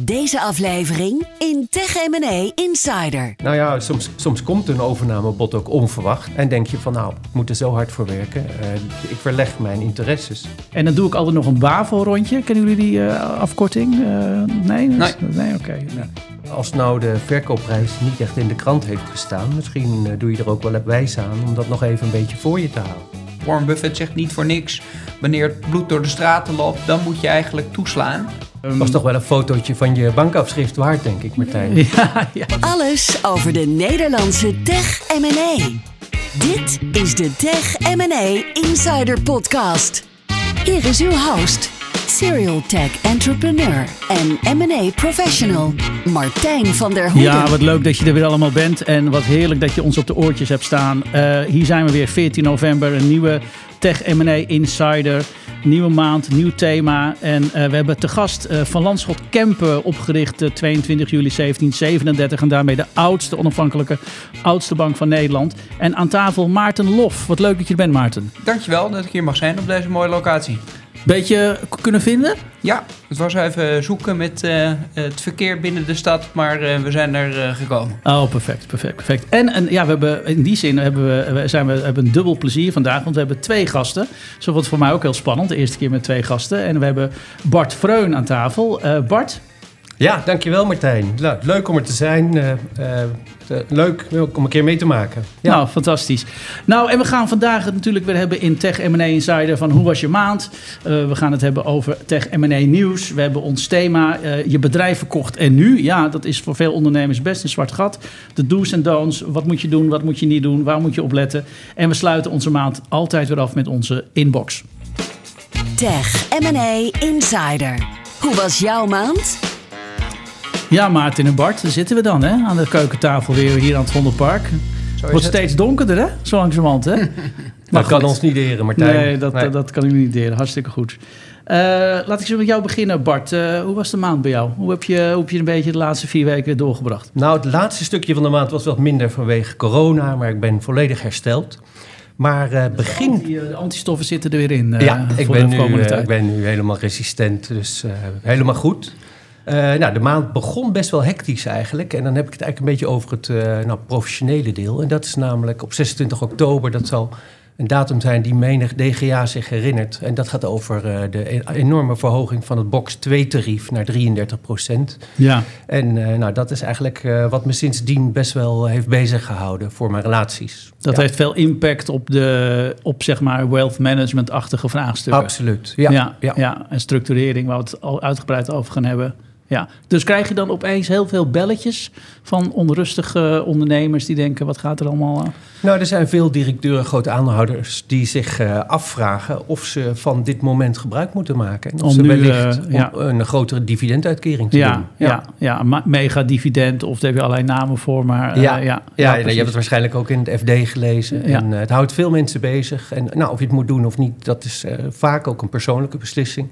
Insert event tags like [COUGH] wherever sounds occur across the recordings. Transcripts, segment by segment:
Deze aflevering in Tech M&A Insider. Nou ja, soms, soms komt een overnamebod ook onverwacht. En denk je van nou, ik moet er zo hard voor werken. Uh, ik verleg mijn interesses. En dan doe ik altijd nog een BAVO-rondje. Kennen jullie die uh, afkorting? Uh, nee? Nee. Nee, oké. Okay. Nee. Als nou de verkoopprijs niet echt in de krant heeft gestaan... misschien doe je er ook wel wijs aan om dat nog even een beetje voor je te halen. Warren Buffett zegt niet voor niks... wanneer het bloed door de straten loopt, dan moet je eigenlijk toeslaan. Dat was toch wel een fotootje van je bankafschrift waard, denk ik, Martijn. [LAUGHS] Ja, ja. Alles over de Nederlandse tech M&A. Dit is de Tech M&A Insider Podcast. Hier is uw host, serial tech entrepreneur en M&A professional, Martijn van der Hoeden. Ja, wat leuk dat je er weer allemaal bent en wat heerlijk dat je ons op de oortjes hebt staan. Uh, hier zijn we weer, 14 november, een nieuwe Tech M&A Insider. Nieuwe maand, nieuw thema. En uh, we hebben te gast uh, Van Landschot Kempen opgericht uh, 22 juli 1737. En daarmee de oudste onafhankelijke, oudste bank van Nederland. En aan tafel Maarten Lof. Wat leuk dat je er bent, Maarten. Dankjewel dat ik hier mag zijn op deze mooie locatie. Beetje kunnen vinden? Ja, het was even zoeken met uh, het verkeer binnen de stad, maar uh, we zijn er uh, gekomen. Oh, perfect, perfect, perfect. En, en ja, we hebben, in die zin hebben we, zijn we hebben een dubbel plezier vandaag, want we hebben twee gasten. Zo wordt voor mij ook heel spannend, de eerste keer met twee gasten. En we hebben Bart Vreun aan tafel. Bart? Ja, dankjewel Martijn. Leuk om er te zijn. Uh, uh, leuk om een keer mee te maken. Ja. Nou, fantastisch. Nou, en we gaan vandaag het natuurlijk weer hebben in Tech M&A Insider van hoe was je maand? Uh, we gaan het hebben over Tech M&A nieuws. We hebben ons thema je bedrijf verkocht en nu. Ja, dat is voor veel ondernemers best een zwart gat. De do's en don'ts. Wat moet je doen, wat moet je niet doen? Waar moet je op letten? En we sluiten onze maand altijd weer af met onze inbox. Tech M&A Insider. Hoe was jouw maand? Ja, Maarten en Bart, daar zitten we dan hè, aan de keukentafel weer hier aan het Vondelpark. Het wordt steeds donkerder, hè? Zo langzamerhand, hè? [LAUGHS] Maar dat kan ons niet deren, Martijn. Nee, dat, nee. dat kan ik niet deren. Hartstikke goed. Uh, laat ik zo met jou beginnen, Bart. Uh, hoe was de maand bij jou? Hoe heb, je, hoe heb je een beetje de laatste vier weken doorgebracht? Nou, het laatste stukje van de maand was wat minder vanwege corona, maar ik ben volledig hersteld. Maar uh, begin... Dus de antistoffen zitten er weer in ja, ik ben, nu, ik ben nu helemaal resistent, dus helemaal goed. Uh, nou, de maand begon best wel hectisch eigenlijk. En dan heb ik het eigenlijk een beetje over het uh, nou, professionele deel. En dat is namelijk op 26 oktober. Dat zal een datum zijn die menig DGA zich herinnert. En dat gaat over uh, de enorme verhoging van het box 2-tarief naar 33 procent. Ja. En nou, dat is eigenlijk wat me sindsdien best wel heeft bezig gehouden voor mijn relaties. Dat ja. heeft veel impact op, de, op zeg maar wealth management-achtige vraagstukken. Absoluut, ja. Ja, ja. ja. En structurering, waar we het al uitgebreid over gaan hebben. Ja, dus krijg je dan opeens heel veel belletjes van onrustige ondernemers die denken: wat gaat er allemaal aan? Nou, er zijn veel directeuren, grote aandeelhouders die zich uh, afvragen of ze van dit moment gebruik moeten maken. En of om ze nu, wellicht uh, ja. een grotere dividenduitkering te ja, doen. Ja, ja, ja mega-dividend of daar heb je allerlei namen voor. Maar, uh, ja, ja, ja, je hebt het waarschijnlijk ook in het FD gelezen. En het houdt veel mensen bezig. En nou, of je het moet doen of niet, dat is vaak ook een persoonlijke beslissing.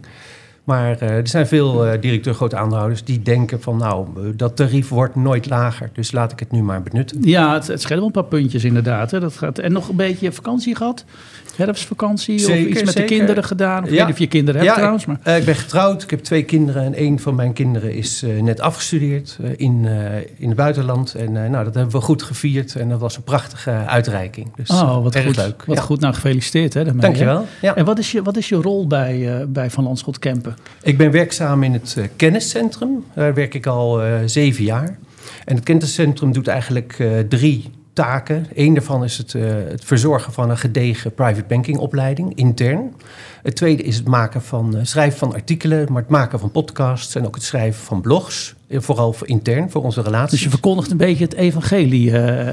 Maar uh, er zijn veel uh, directeur grote aandeelhouders die denken van nou, dat tarief wordt nooit lager. Dus laat ik het nu maar benutten. Ja, het, scheelt wel een paar puntjes inderdaad. Dat gaat, en nog een beetje vakantie gehad? Herfstvakantie zeker, of iets met zeker. de kinderen gedaan? Of ja. weet of je kinderen hebt ja, trouwens. Maar... Ik, uh, ik ben getrouwd, ik heb twee kinderen en een van mijn kinderen is net afgestudeerd in, in het buitenland. En nou, dat hebben we goed gevierd en dat was een prachtige uitreiking. Dus oh, wat goed. leuk. Wat ja. goed, nou gefeliciteerd hè. Daarmee, Dankjewel. Hè? En wat is je, wat is je rol bij, bij Van Landschot Kempen? Ik ben werkzaam in het kenniscentrum. Daar werk ik al zeven jaar. En het kenniscentrum doet eigenlijk drie taken. Eén daarvan is het, het, verzorgen van een gedegen private banking opleiding, intern. Het tweede is het maken van, schrijven van artikelen, maar het maken van podcasts en ook het schrijven van blogs. Vooral voor intern, voor onze relaties. Dus je verkondigt een beetje het evangelie uh,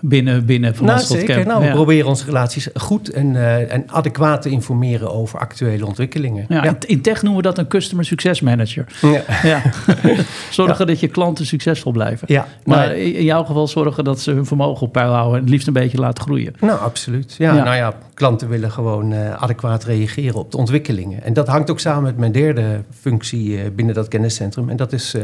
binnen, binnen van nou, ons zeker. Nou, we proberen onze relaties goed en, uh, en adequaat te informeren over actuele ontwikkelingen. Ja, ja. In tech noemen we dat een customer success manager. Ja. ja. [LAUGHS] zorgen dat je klanten succesvol blijven. Ja, maar nou, in jouw geval zorgen dat ze hun vermogen op peil houden en het liefst een beetje laten groeien. Nou, absoluut. Ja, Nou ja, klanten willen gewoon uh, adequaat reageren op de ontwikkelingen. En dat hangt ook samen met mijn derde functie binnen dat kenniscentrum. En dat is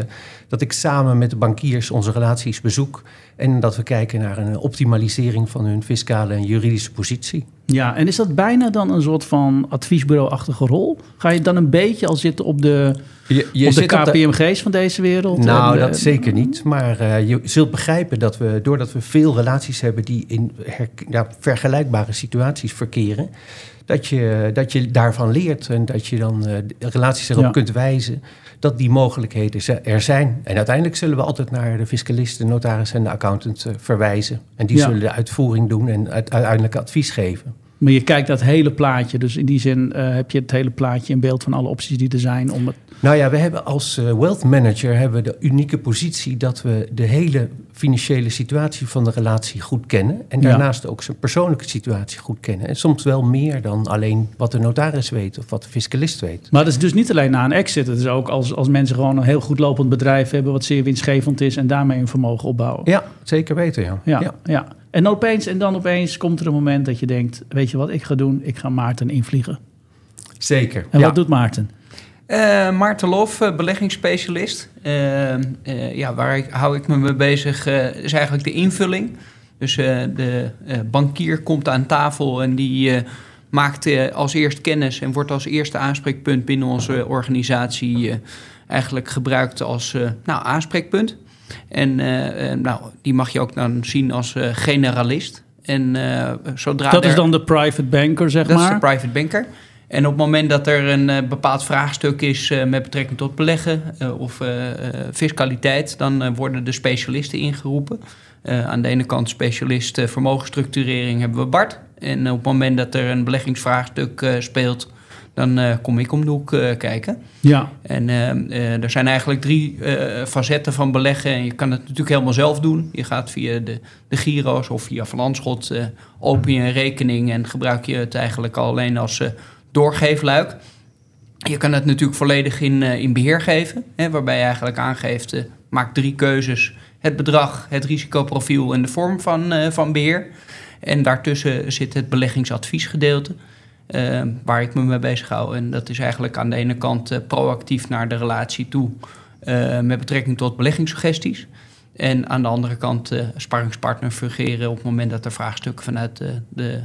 dat ik samen met de bankiers onze relaties bezoek. En dat we kijken naar een optimalisering van hun fiscale en juridische positie. Ja, en is dat bijna dan een soort van adviesbureau-achtige rol? Ga je dan een beetje al zitten op de, Je, je op de zit op de- KPMG's van deze wereld? Nou, En, dat eh, zeker niet. Maar eh, je zult begrijpen dat we, doordat we veel relaties hebben die in her- ja, vergelijkbare situaties verkeren, dat je, dat je daarvan leert en dat je dan eh, relaties erop Ja. kunt wijzen dat die mogelijkheden er zijn. En uiteindelijk zullen we altijd naar de fiscalist, de notaris en de accountant eh, verwijzen. En die Ja. zullen de uitvoering doen en uit- uiteindelijk advies geven. Maar je kijkt dat hele plaatje. Dus in die zin eh, heb je het hele plaatje in beeld van alle opties die er zijn. Om het, Nou ja, we hebben als eh, wealth manager hebben we de unieke positie dat we de hele financiële situatie van de relatie goed kennen. En Ja. daarnaast ook zijn persoonlijke situatie goed kennen. En soms wel meer dan alleen wat de notaris weet of wat de fiscalist weet. maar dat is dus niet alleen na een exit. Het is ook als, als mensen gewoon een heel goed lopend bedrijf hebben... wat zeer winstgevend is en daarmee een vermogen opbouwen. Ja, zeker weten, ja. Ja, ja. En dan opeens, en dan opeens komt er een moment dat je denkt... weet je wat ik ga doen? Ik ga Maarten invliegen. Zeker. En ja. wat doet Maarten? Eh, Maarten Lof, eh, beleggingsspecialist. Eh, ja, waar ik, hou ik me mee bezig is eigenlijk de invulling. Dus de bankier komt aan tafel en die maakt als eerst kennis en wordt als eerste aanspreekpunt binnen onze organisatie eigenlijk gebruikt als nou, aanspreekpunt. En nou, die mag je ook dan zien als generalist. En zodra dat is dan de private banker, zeg dat maar. is de private banker. En op het moment dat er een eh, bepaald vraagstuk is eh, met betrekking tot beleggen eh, of fiscaliteit, dan worden de specialisten ingeroepen. Aan de ene kant specialist vermogensstructurering hebben we Bart. En op het moment dat er een beleggingsvraagstuk speelt, dan uh, kom ik om de hoek uh, kijken. Ja. En uh, er zijn eigenlijk drie facetten van beleggen. En je kan het natuurlijk helemaal zelf doen. Je gaat via de, de giro's of via Van Landschot, open je een rekening en gebruik je het eigenlijk alleen als doorgeefluik. Je kan het natuurlijk volledig in, uh, in beheer geven, hè, waarbij je eigenlijk aangeeft, uh, maak drie keuzes. Het bedrag, het risicoprofiel en de vorm van, uh, van beheer. En daartussen zit het beleggingsadviesgedeelte. Uh, waar ik me mee bezig hou. En dat is eigenlijk aan de ene kant proactief naar de relatie toe met betrekking tot beleggingssuggesties. En aan de andere kant uh, sparringspartner fungeren op het moment dat er vraagstukken vanuit de, de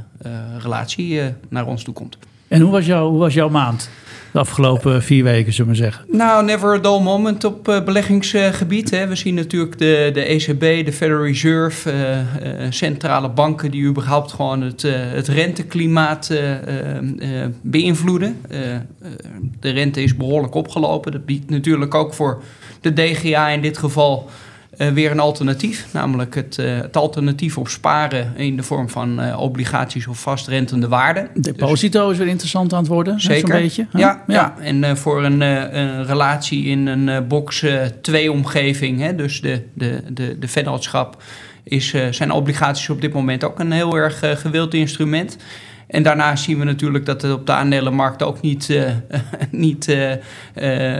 relatie naar ons toe komt. En hoe was, jouw, hoe was jouw maand? De afgelopen vier weken, zullen we zeggen. Nou, never a dull moment op uh, beleggingsgebied. We zien natuurlijk de, de ECB, de Federal Reserve, uh, uh, centrale banken die überhaupt gewoon het, het renteklimaat beïnvloeden. de rente is behoorlijk opgelopen. Dat biedt natuurlijk ook voor de DGA in dit geval uh, weer een alternatief. Namelijk het, uh, het, alternatief op sparen in de vorm van uh, obligaties of vastrentende waarden. Deposito dus, is weer interessant aan het worden. Zeker. Zo'n beetje. Ja, ja. ja. en voor een, een, relatie in een box 2-omgeving, hè, dus de, de, de, de vennootschap, is, zijn obligaties op dit moment ook een heel erg gewild instrument. En daarnaast zien we natuurlijk dat het op de aandelenmarkt ook niet, uh, [LAUGHS] niet uh, uh,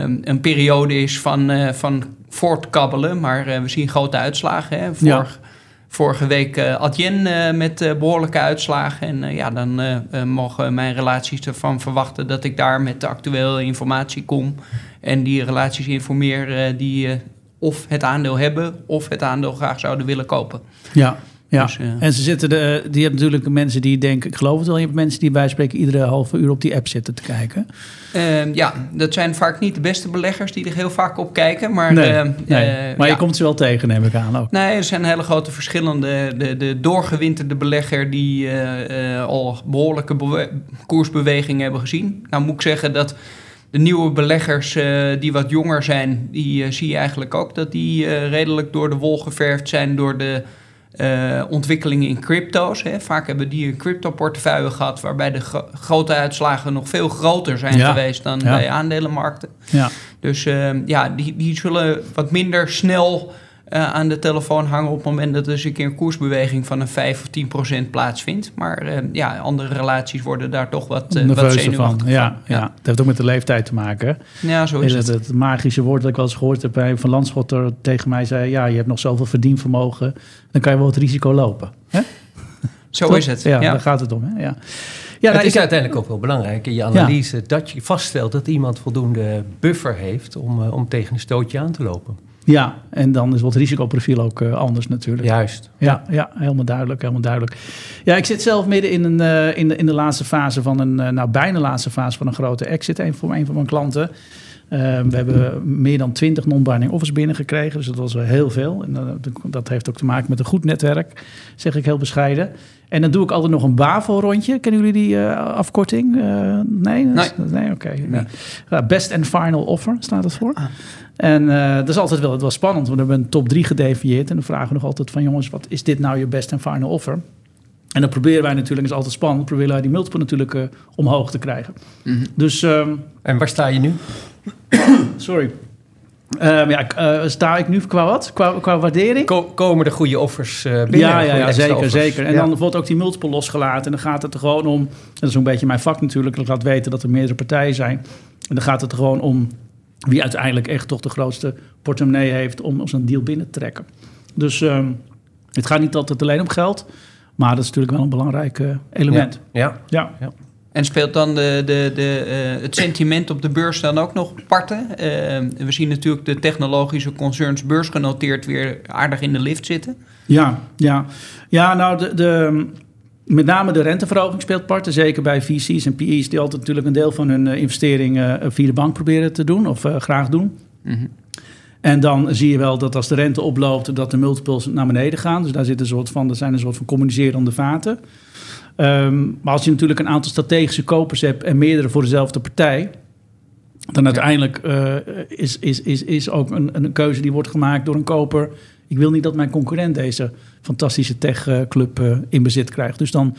een periode is van, van voortkabbelen. Maar we zien grote uitslagen. Hè. Vorig, ja. Vorige week Adyen met behoorlijke uitslagen. En ja, dan mogen mijn relaties ervan verwachten dat ik daar met de actuele informatie kom. En die relaties informeer die of het aandeel hebben of het aandeel graag zouden willen kopen. Ja. Ja, dus, uh... en ze zitten de, die hebben natuurlijk mensen die denken, ik geloof het wel, je hebt mensen die bij spreken iedere halve uur op die app zitten te kijken. Uh, ja, dat zijn vaak niet de beste beleggers die er heel vaak op kijken, maar... Nee, uh, nee. maar je komt ze wel tegen, neem ik aan ook. Nee, er zijn hele grote verschillen. De, de, de doorgewinterde belegger die uh, al behoorlijke koersbewegingen hebben gezien. Nou moet ik zeggen dat de nieuwe beleggers uh, die wat jonger zijn, die uh, zie je eigenlijk ook dat die uh, redelijk door de wol geverfd zijn door de uh, ontwikkelingen in crypto's. Hè. Vaak hebben die een crypto-portefeuille gehad waarbij de gro grote uitslagen nog veel groter zijn ja. geweest dan ja. bij aandelenmarkten. Ja. Dus uh, ja, die, die zullen wat minder snel uh, aan de telefoon hangen op het moment dat er eens een keer een koersbeweging van een 5 of 10 procent plaatsvindt. Maar uh, ja, andere relaties worden daar toch wat, uh, wat zenuwachtig van. Ja, ja. ja, dat heeft ook met de leeftijd te maken. Ja, zo is het. Het, het magische woord dat ik wel eens gehoord heb bij Van Landschotter tegen mij zei, ja, je hebt nog zoveel verdienvermogen, dan kan je wel het risico lopen. Hè? [LAUGHS] Zo Toch? is het. Ja, ja, daar gaat het om. Hè? Ja. Ja, het nou, is uiteindelijk ook wel belangrijk in je analyse ja. dat je vaststelt dat iemand voldoende buffer heeft om, uh, om tegen een stootje aan te lopen. Ja, en dan is wat risicoprofiel ook eh, anders natuurlijk. Juist. Ja, ja, helemaal duidelijk, helemaal duidelijk. Ja, ik zit zelf midden in, een, eh, in, de, in de laatste fase van een, eh, nou bijna laatste fase van een grote exit een, voor een van mijn klanten. Uh, we hebben meer dan 20 non-binding offers binnengekregen, dus dat was wel heel veel. En uh, dat heeft ook te maken met een goed netwerk, zeg ik heel bescheiden. En dan doe ik altijd nog een BAVO-rondje. Kennen jullie die uh, afkorting? nee? Nee. nee Oké. Okay. Nee. Best and Final Offer staat het voor. En dat is altijd wel, het was spannend, want we hebben een top 3 gedefinieerd. En dan vragen we nog altijd van jongens, wat is dit nou je best and final offer? En dan proberen wij natuurlijk, dat is altijd spannend, proberen wij die multiple natuurlijk uh, omhoog te krijgen. Mhm. Mm -hmm. Dus, um, en waar sta je nu? [COUGHS] sorry. Um, ja, uh, sta ik nu qua wat? Qua, qua waardering? Ko komen er goede offers uh, binnen? Ja, ja, ja zeker, offers. zeker. En ja. dan wordt ook die multiple losgelaten. En dan gaat het er gewoon om... Dat is een beetje mijn vak natuurlijk. Dat laat weten dat er meerdere partijen zijn. En dan gaat het er gewoon om wie uiteindelijk echt toch de grootste portemonnee heeft... om zo'n deal binnen te trekken. Dus um, het gaat niet altijd alleen om geld... Maar dat is natuurlijk wel een belangrijk uh, element. Ja. Ja. ja. En speelt dan de, de, de, uh, het sentiment op de beurs dan ook nog parten? Uh, we zien natuurlijk de technologische concerns beursgenoteerd weer aardig in de lift zitten. Ja, ja. ja nou, de, de, met name de renteverhoging speelt parten. Zeker bij VC's en PE's die altijd natuurlijk een deel van hun investeringen via de bank proberen te doen of graag doen. Mm -hmm. En dan zie je wel dat als de rente oploopt, dat de multiples naar beneden gaan. Dus daar zit een soort van, er zijn een soort van communicerende vaten. Um, maar als je natuurlijk een aantal strategische kopers hebt en meerdere voor dezelfde partij, dan uiteindelijk uh, is, is, is, is ook een, een keuze die wordt gemaakt door een koper. Ik wil niet dat mijn concurrent deze fantastische techclub uh, in bezit krijgt. Dus dan,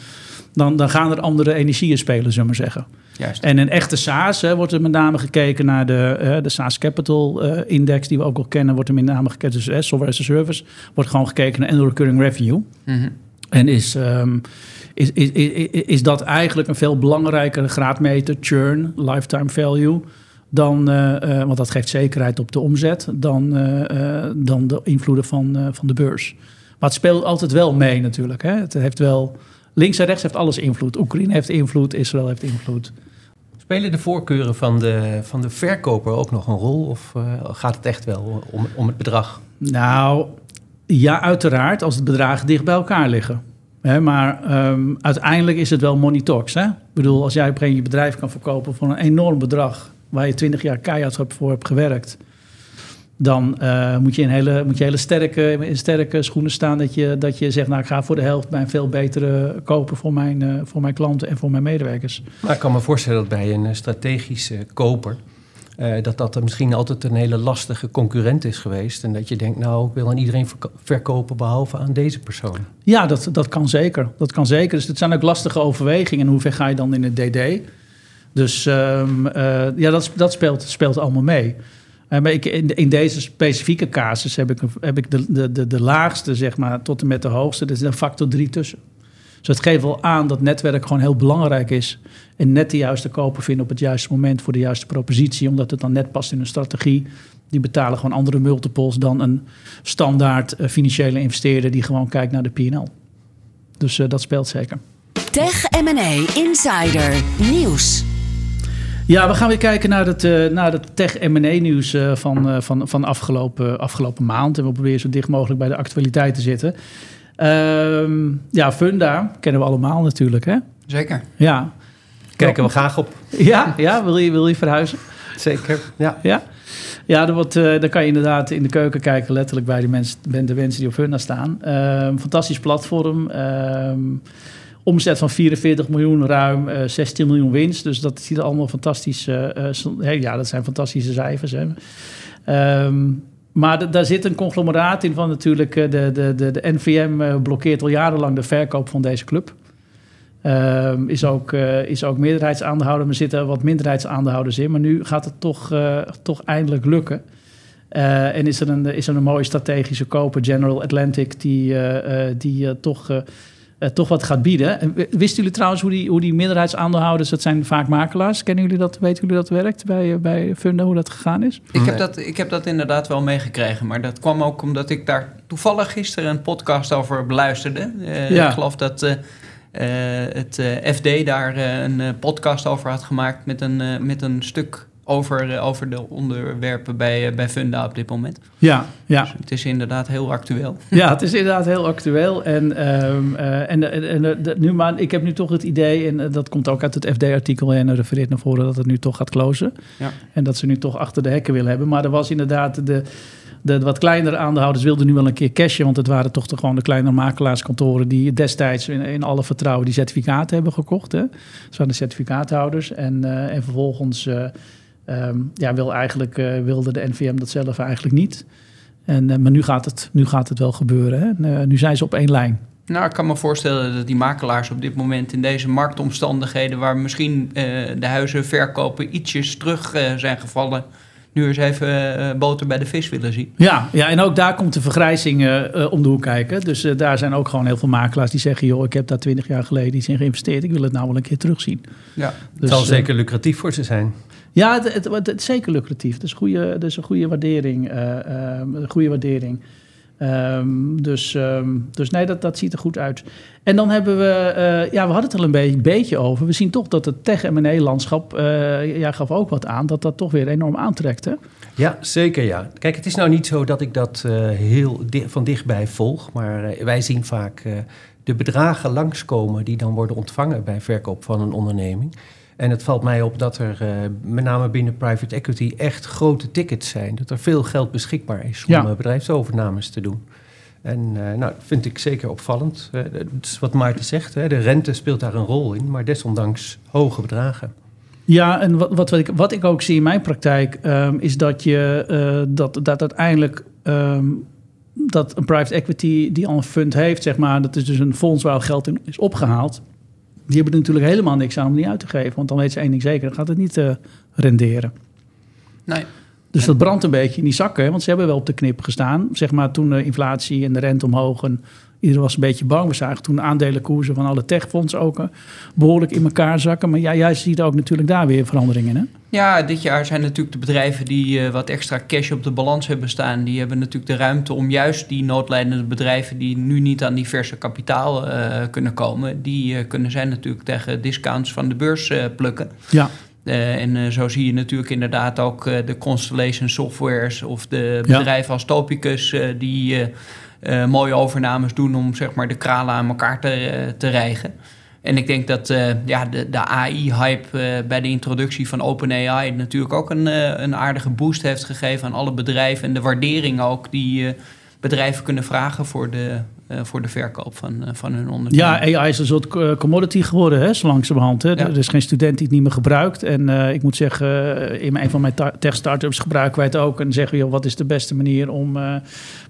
dan, dan gaan er andere energieën spelen, zullen we maar zeggen. Juist. En een echte SaaS hè, wordt er met name gekeken naar de, uh, de SaaS Capital uh, Index, die we ook al kennen, wordt er met name gekeken. Dus uh, software as a service wordt gewoon gekeken naar annual recurring revenue. Mm -hmm. En is, um, is, is, is, is dat eigenlijk een veel belangrijkere graadmeter, churn, lifetime value, dan, uh, want dat geeft zekerheid op de omzet, dan, uh, dan de invloeden van, van de beurs. Maar het speelt altijd wel mee natuurlijk. Hè? Het heeft wel, links en rechts heeft alles invloed. Oekraïne heeft invloed, Israël heeft invloed. Spelen de voorkeuren van de, van de verkoper ook nog een rol? Of gaat het echt wel om, om het bedrag? Nou, ja, uiteraard, als het bedragen dicht bij elkaar liggen. He, maar um, uiteindelijk is het wel money talks. Hè? Ik bedoel, als jij op een je bedrijf kan verkopen voor een enorm bedrag... waar je twintig jaar keihard voor hebt gewerkt... dan uh, moet je in hele, moet je hele sterke, in sterke schoenen staan... Dat je, dat je zegt, nou, ik ga voor de helft bij een veel betere kopen... voor mijn, uh, voor mijn klanten en voor mijn medewerkers. Maar ik kan me voorstellen dat bij een strategische koper... Uh, dat dat er misschien altijd een hele lastige concurrent is geweest. En dat je denkt, nou, ik wil aan iedereen verkopen behalve aan deze persoon. Ja, dat, dat kan zeker. Dat kan zeker. Dus het zijn ook lastige overwegingen. En hoe ver ga je dan in het DD? Dus um, uh, ja, dat, dat speelt, speelt allemaal mee. Uh, maar ik, in, deze specifieke casus heb ik, heb ik de, de, de, laagste, zeg maar, tot en met de hoogste. Er is een factor 3 tussen. Dus het geeft wel aan dat netwerk gewoon heel belangrijk is. En net de juiste koper vinden op het juiste moment voor de juiste propositie. Omdat het dan net past in een strategie. Die betalen gewoon andere multiples dan een standaard uh, financiële investeerder die gewoon kijkt naar de PL. Dus dat speelt zeker. Tech M&A Insider Nieuws. Ja, we gaan weer kijken naar het, uh, naar het tech M&A nieuws uh, van, uh, van, van afgelopen, afgelopen maand. En we proberen zo dicht mogelijk bij de actualiteit te zitten. Um, ja, Funda kennen we allemaal natuurlijk, hè? Zeker. Ja. Kijken we graag op. Ja, ja wil, je, wil je verhuizen? Zeker, ja. Ja, ja dan, wordt, uh, dan kan je inderdaad in de keuken kijken, letterlijk bij de mensen, de mensen die op Funda staan. Um, fantastisch platform. Omzet van 44 miljoen, ruim uh, 16 miljoen winst. Dus dat ziet er allemaal fantastisch. Uh, hey, ja, dat zijn fantastische cijfers. Hè. Um, maar daar zit een conglomeraat in van natuurlijk... de, de, de, de NVM blokkeert al jarenlang de verkoop van deze club. Um, is, ook, uh, is ook meerderheidsaandeelhouder. Er zitten wat minderheidsaandeelhouders in. Maar nu gaat het toch, toch eindelijk lukken. En is er, een, is er een mooie strategische koper, General Atlantic... die, die toch uh, toch wat gaat bieden. En wisten jullie trouwens hoe die, hoe die minderheidsaandeelhouders, dat zijn vaak makelaars, kennen jullie dat, weten jullie dat werkt bij, bij Funda, hoe dat gegaan is? Ik heb dat, ik heb dat inderdaad wel meegekregen, maar dat kwam ook omdat ik daar toevallig gisteren een podcast over beluisterde. Uh, ja. Ik geloof dat uh, het FD daar een podcast over had gemaakt met een, met een stuk over, eh, over de onderwerpen bij, eh, bij Funda op dit moment. Ja, ja. Dus het is inderdaad heel actueel. [LAUGHS] Ja, het is inderdaad heel actueel. En, ehm, eh, en, en, nu maar, ik heb nu toch het idee, en dat komt ook uit het FD-artikel en er refereert naar voren dat het nu toch gaat closen. Ja. En dat ze nu toch achter de hekken willen hebben. Maar er was inderdaad de, de wat kleinere aandeelhouders wilden nu wel een keer cashen, want het waren toch de, gewoon de kleine makelaarskantoren die destijds in, in alle vertrouwen die certificaten hebben gekocht. Hè. Dat waren de certificaathouders. En, en vervolgens ehm, ja, wil eigenlijk, eh, wilde de NVM dat zelf eigenlijk niet. En, eh, maar nu gaat, het, nu gaat het wel gebeuren. Hè? En, eh, nu zijn ze op één lijn. Nou, ik kan me voorstellen dat die makelaars op dit moment in deze marktomstandigheden, waar misschien eh, de huizen verkopen ietsjes terug eh, zijn gevallen, nu eens even boter bij de vis willen zien. Ja, ja, en ook daar komt de vergrijzing om de hoek kijken. Dus daar zijn ook gewoon heel veel makelaars die zeggen... joh, ik heb daar twintig jaar geleden iets in geïnvesteerd. Ik wil het nou wel een keer terugzien. Ja. Het Dus, zal eh, zeker lucratief voor ze zijn. Ja, het, is zeker lucratief. Het is, goede, het is een goede waardering. eh, ehm, goede waardering. Ehm, dus, ehm, dus nee, dat, dat ziet er goed uit. En dan hebben we, eh, ja, we hadden het er een beetje, beetje over. We zien toch dat het tech-M&A-landschap, eh jij gaf ook wat aan, dat dat toch weer enorm aantrekt. Hè? Ja, zeker ja. Kijk, het is nou niet zo dat ik dat heel van dichtbij volg, maar wij zien vaak de bedragen langskomen die dan worden ontvangen bij verkoop van een onderneming. En het valt mij op dat er eh, met name binnen private equity echt grote tickets zijn. Dat er veel geld beschikbaar is om Ja. eh, bedrijfsovernames te doen. En eh, nou, dat vind ik zeker opvallend. Eh, het is wat Maarten zegt, hè, de rente speelt daar een rol in, maar desondanks hoge bedragen. Ja, en wat, wat, wat, ik, wat ik ook zie in mijn praktijk, ehm, is dat je dat, dat uiteindelijk ehm, dat een private equity die al een fund heeft, zeg maar, dat is dus een fonds waar al geld in is opgehaald. Die hebben er natuurlijk helemaal niks aan om die uit te geven. Want dan weet ze één ding zeker, dan gaat het niet eh, renderen. Nee. Dus dat brandt een beetje in die zakken. Want ze hebben wel op de knip gestaan. Zeg maar toen de inflatie en de rente omhoog. En iedereen was een beetje bang. We zagen toen de aandelenkoersen van alle techfondsen ook eh, behoorlijk in elkaar zakken. Maar ja, jij ziet ook natuurlijk daar weer veranderingen. Hè? Ja, dit jaar zijn natuurlijk de bedrijven die eh, wat extra cash op de balans hebben staan. Die hebben natuurlijk de ruimte om juist die noodlijdende bedrijven die nu niet aan diverse kapitaal eh, kunnen komen. Die eh, kunnen zij natuurlijk tegen discounts van de beurs plukken. Ja. En zo zie je natuurlijk inderdaad ook de Constellation Softwares of de bedrijven als Topicus die mooie overnames doen om zeg maar de kralen aan elkaar te, te rijgen. En ik denk dat eh, ja, de, de AI-hype eh, bij de introductie van OpenAI natuurlijk ook een, eh, een aardige boost heeft gegeven aan alle bedrijven. En de waardering ook die bedrijven kunnen vragen voor de, voor de verkoop van, eh, van hun onderneming. Ja, AI is een soort eh, commodity geworden, hè, zo langzamerhand. Hè. Ja. Er is geen student die het niet meer gebruikt. En eh, ik moet zeggen, eh, in een van mijn ta- tech-startups gebruiken wij het ook. En zeggen, joh, wat is de beste manier om, eh,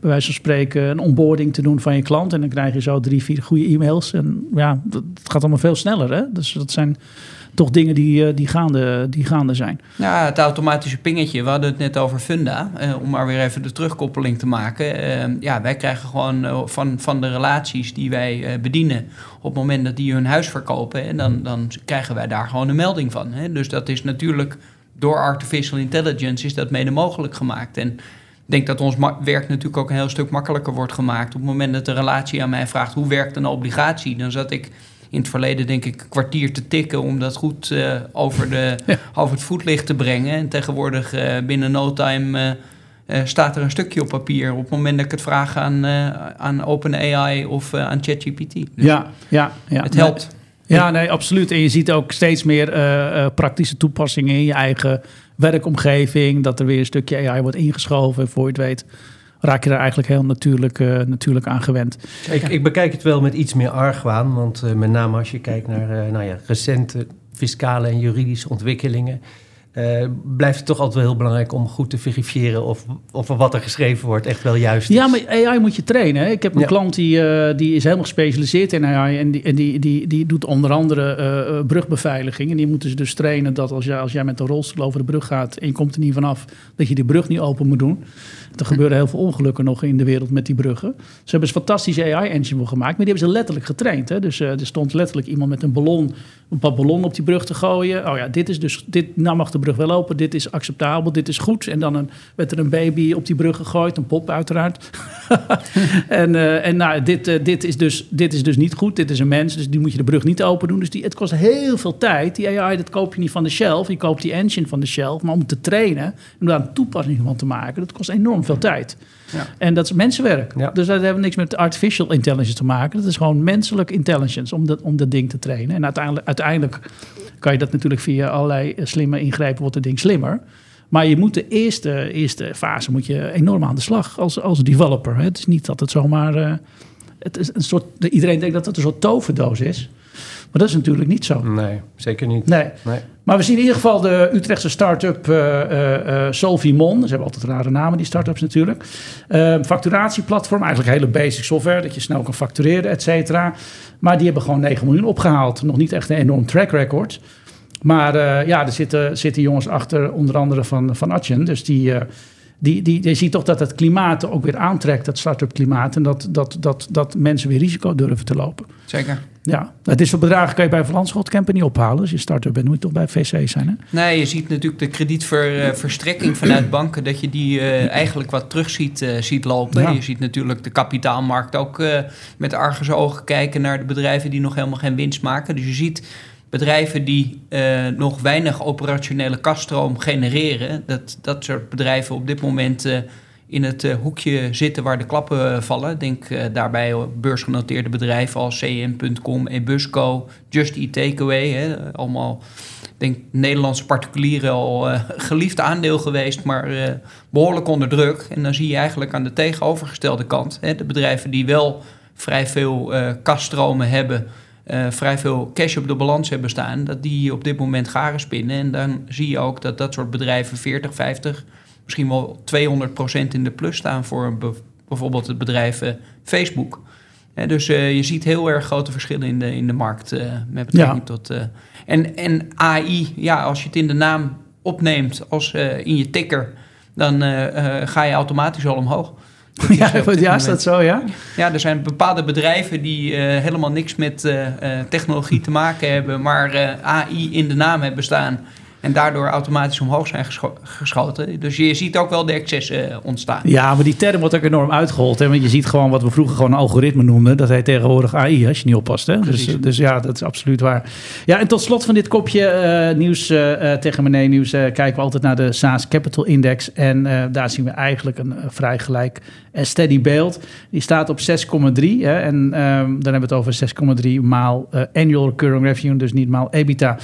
bij wijze van spreken, een onboarding te doen van je klant. En dan krijg je zo drie, vier goede e-mails. En ja, dat, het gaat allemaal veel sneller. Hè? Dus dat zijn toch dingen die, eh, die, gaande, die gaande zijn. Ja, het automatische pingetje. We hadden het net over Funda. eh, om maar weer even de terugkoppeling te maken. Eh, ja, wij krijgen gewoon eh, van, van de relaties die wij bedienen. op het moment dat die hun huis verkopen. En dan, dan krijgen wij daar gewoon een melding van. Hè? Dus dat is natuurlijk door artificial intelligence is dat mede mogelijk gemaakt. En ik denk dat ons werk natuurlijk ook een heel stuk makkelijker wordt gemaakt. Op het moment dat de relatie aan mij vraagt hoe werkt een obligatie, dan zat ik in het verleden denk ik een kwartier te tikken om dat goed eh, over, de, [LAUGHS] over het voetlicht te brengen. En tegenwoordig eh, binnen no time eh, staat er een stukje op papier op het moment dat ik het vraag aan, eh aan OpenAI of aan ChatGPT. Dus Ja, ja, ja. Het helpt. Ja, nee, absoluut. En je ziet ook steeds meer eh, eh, praktische toepassingen in je eigen werkomgeving. Dat er weer een stukje AI wordt ingeschoven. Voor je het weet raak je daar eigenlijk heel natuurlijk, eh, natuurlijk aan gewend. Ik, ik bekijk het wel met iets meer argwaan, want eh, met name als je kijkt naar eh, nou ja, recente fiscale en juridische ontwikkelingen, blijft het toch altijd wel heel belangrijk om goed te verifiëren of, of wat er geschreven wordt echt wel juist is. Ja, maar AI moet je trainen. Hè? Ik heb een Ja. klant die, die is helemaal gespecialiseerd in AI. En die, en die, die, die doet onder andere brugbeveiliging. En die moeten ze dus trainen dat als jij, als jij met een rolstoel over de brug gaat... en je komt er niet vanaf, dat je die brug niet open moet doen. Er gebeuren heel veel ongelukken nog in de wereld met die bruggen. Ze hebben een fantastische AI-engine gemaakt, maar die hebben ze letterlijk getraind. Hè? Dus er stond letterlijk iemand met een ballon, een paar ballon op die brug te gooien. Oh ja, dit is dus, dit, nou mag de brug wel open, dit is acceptabel, dit is goed. En dan een, werd er een baby op die brug gegooid, een pop uiteraard. [LAUGHS] en uh, en nou, dit, uh, dit, is dus, dit is dus niet goed, dit is een mens, dus die moet je de brug niet open doen. Dus die, het kost heel veel tijd. Die AI, dat koop je niet van de shelf, je koopt die engine van de shelf. Maar om te trainen, om daar een toepassing van te maken, dat kost enorm veel tijd. Ja. En dat is mensenwerk. Ja. Dus dat heeft niks met artificial intelligence te maken. Dat is gewoon menselijk intelligence om dat, om dat ding te trainen. En uiteindelijk, uiteindelijk kan je dat natuurlijk via allerlei slimme ingrepen, wordt het ding slimmer. Maar je moet de eerste, eerste fase moet je enorm aan de slag als, als developer. Het is niet dat het zomaar. Uh, het is een soort, iedereen denkt dat het een soort toverdoos is. Maar dat is natuurlijk niet zo. Nee, zeker niet. Nee. nee. Maar we zien in ieder geval de Utrechtse start-up uh, uh, Solvimon. Ze hebben altijd rare namen, die start-ups natuurlijk. Uh, facturatieplatform, eigenlijk hele basic software... dat je snel kan factureren, et cetera. Maar die hebben gewoon 9 miljoen opgehaald. Nog niet echt een enorm track record. Maar ja, er zitten, zitten jongens achter, onder andere van, van Atjen. Dus die die, die, je ziet toch dat het klimaat ook weer aantrekt, dat start-up klimaat. En dat, dat, dat, dat mensen weer risico durven te lopen. Zeker. Ja, het is voor bedragen kan je bij Camper niet ophalen. Als je start-up bent, moet je toch bij VC zijn. Hè? Nee, je ziet natuurlijk de kredietverstrekking vanuit [CLEARS THROAT] banken, dat je die uh, eigenlijk wat terug ziet, uh, ziet lopen. Je ziet natuurlijk de kapitaalmarkt ook uh, met argusogen kijken naar de bedrijven die nog helemaal geen winst maken. Dus je ziet bedrijven die uh, nog weinig operationele kaststroom genereren, dat, dat soort bedrijven op dit moment uh, in het uh, hoekje zitten waar de klappen vallen. Denk daarbij beursgenoteerde bedrijven als CM.com, Ebusco, Just Eat Takeaway. Hè, allemaal, denk Nederlandse particulieren al [LAUGHS] geliefd aandeel geweest, maar behoorlijk onder druk. En dan zie je eigenlijk aan de tegenovergestelde kant, hè, de bedrijven die wel vrij veel kaststromen hebben uh, vrij veel cash op de balans hebben staan, dat die op dit moment garen spinnen. En dan zie je ook dat dat soort bedrijven 40, 50, misschien wel 200 procent in de plus staan voor bijvoorbeeld het bedrijf uh, Facebook. dus uh, je ziet heel erg grote verschillen in de, in de markt met betrekking ja. tot. en, en AI, ja, als je het in de naam opneemt als in je ticker, dan ga je automatisch al omhoog. Ja, ja is dat zo, ja? Ja, er zijn bepaalde bedrijven die uh, helemaal niks met uh, uh, technologie te maken hebben, maar AI in de naam hebben staan. En daardoor automatisch omhoog zijn geschoten. Dus je ziet ook wel de excessen eh, ontstaan. Ja, maar die term wordt ook enorm uitgehold. Hè? Want je ziet gewoon wat we vroeger gewoon een algoritme noemden. Dat heet tegenwoordig AI, als je niet oppast. Hè? Dus, dus ja, dat is absoluut waar. Ja, en tot slot van dit kopje uh, nieuws uh, tegen meneer nieuws... kijken we altijd naar de SaaS Capital Index. En daar zien we eigenlijk een vrij gelijk en steady beeld. Die staat op 6,3. En um, dan hebben we het over 6,3 maal annual recurring revenue. Dus niet maal EBITDA.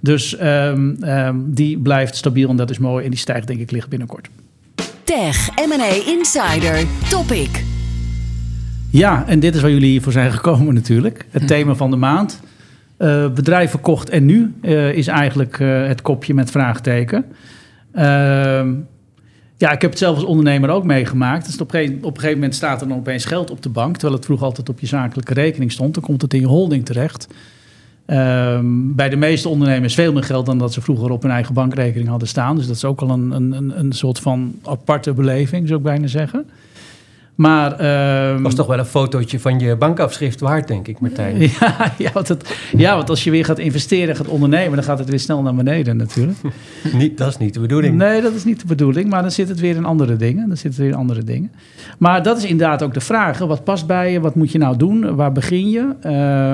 Dus... Um, Um, die blijft stabiel en dat is mooi. En die stijgt denk ik licht binnenkort. Tech M&A Insider Topic. Ja, en dit is waar jullie voor zijn gekomen natuurlijk. Het hm. thema van de maand. Uh, bedrijven kocht en nu uh, is eigenlijk uh, het kopje met vraagteken. Ehm, ja, ik heb het zelf als ondernemer ook meegemaakt. Dus op, een, op een gegeven moment staat er dan opeens geld op de bank... terwijl het vroeger altijd op je zakelijke rekening stond. Dan komt het in je holding terecht. Um, bij de meeste ondernemers veel meer geld dan dat ze vroeger op hun eigen bankrekening hadden staan. Dus dat is ook al een, een, een soort van aparte beleving, zou ik bijna zeggen. Maar, um, was toch wel een fotootje van je bankafschrift waard, denk ik, Martijn. [LAUGHS] Ja, ja, want het, ja, want als je weer gaat investeren, gaat ondernemen, dan gaat het weer snel naar beneden natuurlijk. [LAUGHS] niet, dat is niet de bedoeling. Nee, dat is niet de bedoeling, maar dan zit het weer in andere dingen. Dan zit het weer in andere dingen. Maar dat is inderdaad ook de vraag. Wat past bij je? Wat moet je nou doen? Waar begin je?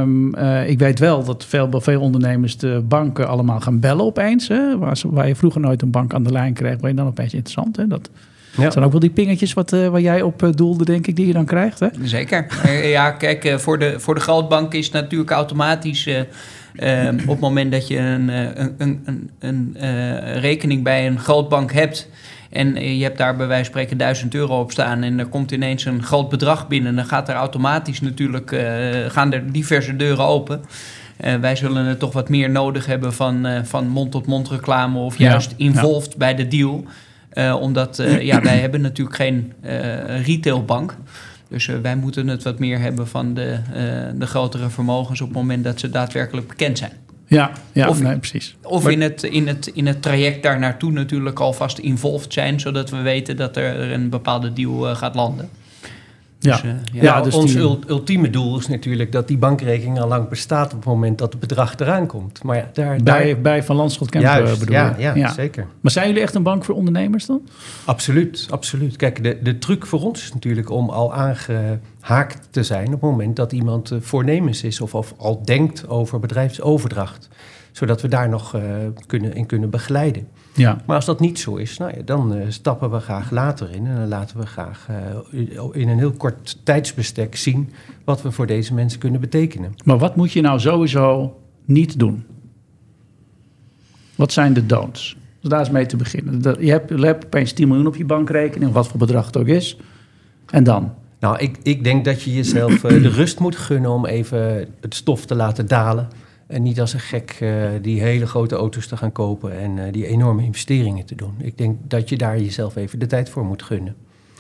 Um, uh, ik weet wel dat veel, veel ondernemers de banken allemaal gaan bellen opeens. Hè? Waar, waar, je vroeger nooit een bank aan de lijn kreeg, ben je dan opeens interessant. Hè? Dat, ja. Dat zijn ook wel die pingetjes wat, uh, waar jij op uh, doelde, denk ik, die je dan krijgt. Hè? Zeker. [LAUGHS] Eh, ja, kijk, voor, de, voor de grootbank is het natuurlijk automatisch... Ehm, op het moment dat je een, een, een, een rekening bij een grootbank hebt... en je hebt daar bij wijze van spreken 1000 euro op staan... en er komt ineens een groot bedrag binnen... dan gaat er automatisch natuurlijk, gaan er diverse deuren open... Uh, wij zullen het toch wat meer nodig hebben van, uh, van mond-tot-mond reclame of juist ja, involved ja. bij de deal. Uh, omdat uh, ja, wij hebben natuurlijk geen uh, retailbank. Dus wij moeten het wat meer hebben van de, de grotere vermogens op het moment dat ze daadwerkelijk bekend zijn. Ja, ja Of- nee, precies. Of Maar- in, het, in, het, in het traject daar naartoe natuurlijk alvast involved zijn, zodat we weten dat er een bepaalde deal eh, gaat landen. Ja. Dus, eh, ja. Ja, Ja, dus ons die- ultieme doel is natuurlijk dat die bankrekening al lang bestaat op het moment dat het bedrag eraan komt. Maar ja, daar, bij, daar bij Van Landschot Kemp eh, bedoel ja, je? ja, zeker. Maar zijn jullie echt een bank voor ondernemers dan? Absoluut, absoluut. Kijk, de, de truc voor ons is natuurlijk om al aangehaakt te zijn op het moment dat iemand eh, voornemens is of, of al denkt over bedrijfsoverdracht. Zodat we daar nog eh, kunnen, in kunnen begeleiden. Ja. Maar als dat niet zo is, nou ja, dan eh, stappen we graag later in. En dan laten we graag eh, in een heel kort tijdsbestek zien wat we voor deze mensen kunnen betekenen. Maar wat moet je nou sowieso niet doen? Wat zijn de don'ts? Dus daar is mee te beginnen. Je hebt, je hebt opeens 10 miljoen op je bankrekening, wat voor bedrag het ook is. En dan? Nou, ik, ik denk dat je jezelf eh, de rust moet gunnen om even het stof te laten dalen. En niet als een gek eh, die hele grote auto's te gaan kopen en eh, die enorme investeringen te doen. Ik denk dat je daar jezelf even de tijd voor moet gunnen.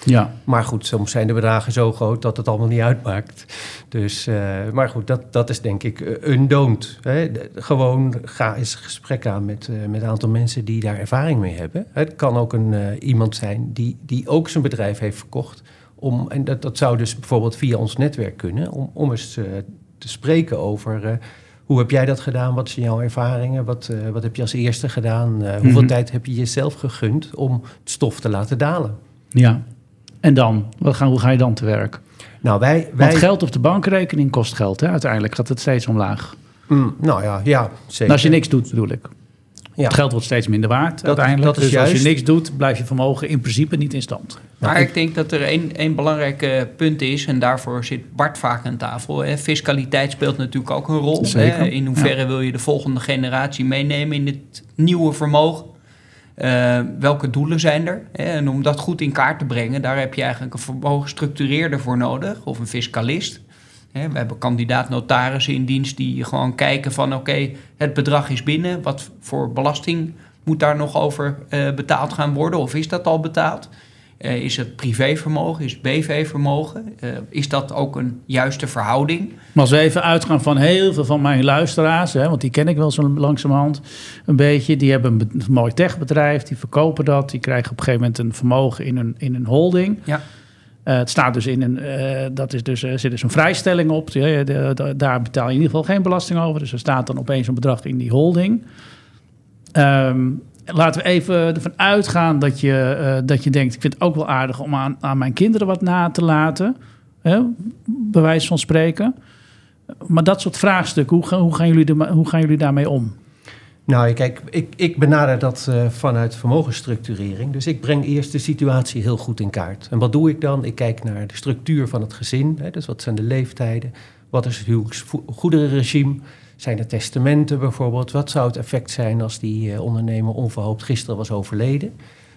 Ja. Maar goed, soms zijn de bedragen zo groot dat het allemaal niet uitmaakt. Dus, eh, maar goed, dat, dat is denk ik een. De- Gewoon ga eens gesprek aan met, met een aantal mensen die daar ervaring mee hebben. Het kan ook een, iemand zijn die, die ook zijn bedrijf heeft verkocht. Om, en dat, dat zou dus bijvoorbeeld via ons netwerk kunnen. Om, om eens te spreken over hoe heb jij dat gedaan? Wat zijn jouw ervaringen? Wat, eh, wat heb je als eerste gedaan? Eh, hoeveel Mhm. tijd heb je jezelf gegund om het stof te laten dalen? Ja. En dan? Wat gaan, hoe ga je dan te werk? Nou, wij, wij, Want geld op de bankrekening kost geld. Hè? Uiteindelijk gaat het steeds omlaag. Mm, nou ja, ja, zeker. En als je niks doet, bedoel ik. Ja. Het geld wordt steeds minder waard uiteindelijk. dat is dus als je niks doet, blijft je vermogen in principe niet in stand. Maar ik denk dat er één, één belangrijk punt is, en daarvoor zit Bart vaak aan tafel. Hè. Fiscaliteit speelt natuurlijk ook een rol. Zeker, Hè. In hoeverre wil je de volgende generatie meenemen in het nieuwe vermogen? Eh, welke doelen zijn er? Hè? En om dat goed in kaart te brengen, daar heb je eigenlijk een vermogensstructureerder voor nodig, of een fiscalist. Hè, we hebben kandidaat-notarissen in dienst die gewoon kijken van oké, het bedrag is binnen, wat voor belasting moet daar nog over eh, betaald gaan worden of is dat al betaald? Eh, is het privévermogen, is het BV-vermogen? Eh, is dat ook een juiste verhouding? Maar als we even uitgaan van heel veel van mijn luisteraars, hè, want die ken ik wel zo langzamerhand een beetje. Die hebben een, be- een mooi techbedrijf, die verkopen dat. Die krijgen op een gegeven moment een vermogen in een, in een holding. Ja. Eh, het staat dus in een, eh, dat is dus, er zit dus een vrijstelling op. Eh, de- de- daar betaal je in ieder geval geen belasting over. Dus er staat dan opeens een bedrag in die holding. Ehm, laten we even ervan uitgaan dat je, eh, dat je denkt... ik vind het ook wel aardig om aan, aan mijn kinderen wat na te laten. Hè? Bij wijze van spreken. Maar dat soort vraagstukken, hoe, hoe, gaan, jullie er, hoe gaan jullie daarmee om? Nou, kijk, ik, ik benader dat eh, vanuit vermogensstructurering. Dus ik breng eerst de situatie heel goed in kaart. En wat doe ik dan? Ik kijk naar de structuur van het gezin. Hè, dus wat zijn de leeftijden? Wat is het huwelijksgoederenregime? Zijn er testamenten bijvoorbeeld? Wat zou het effect zijn als die eh, ondernemer onverhoopt gisteren was overleden?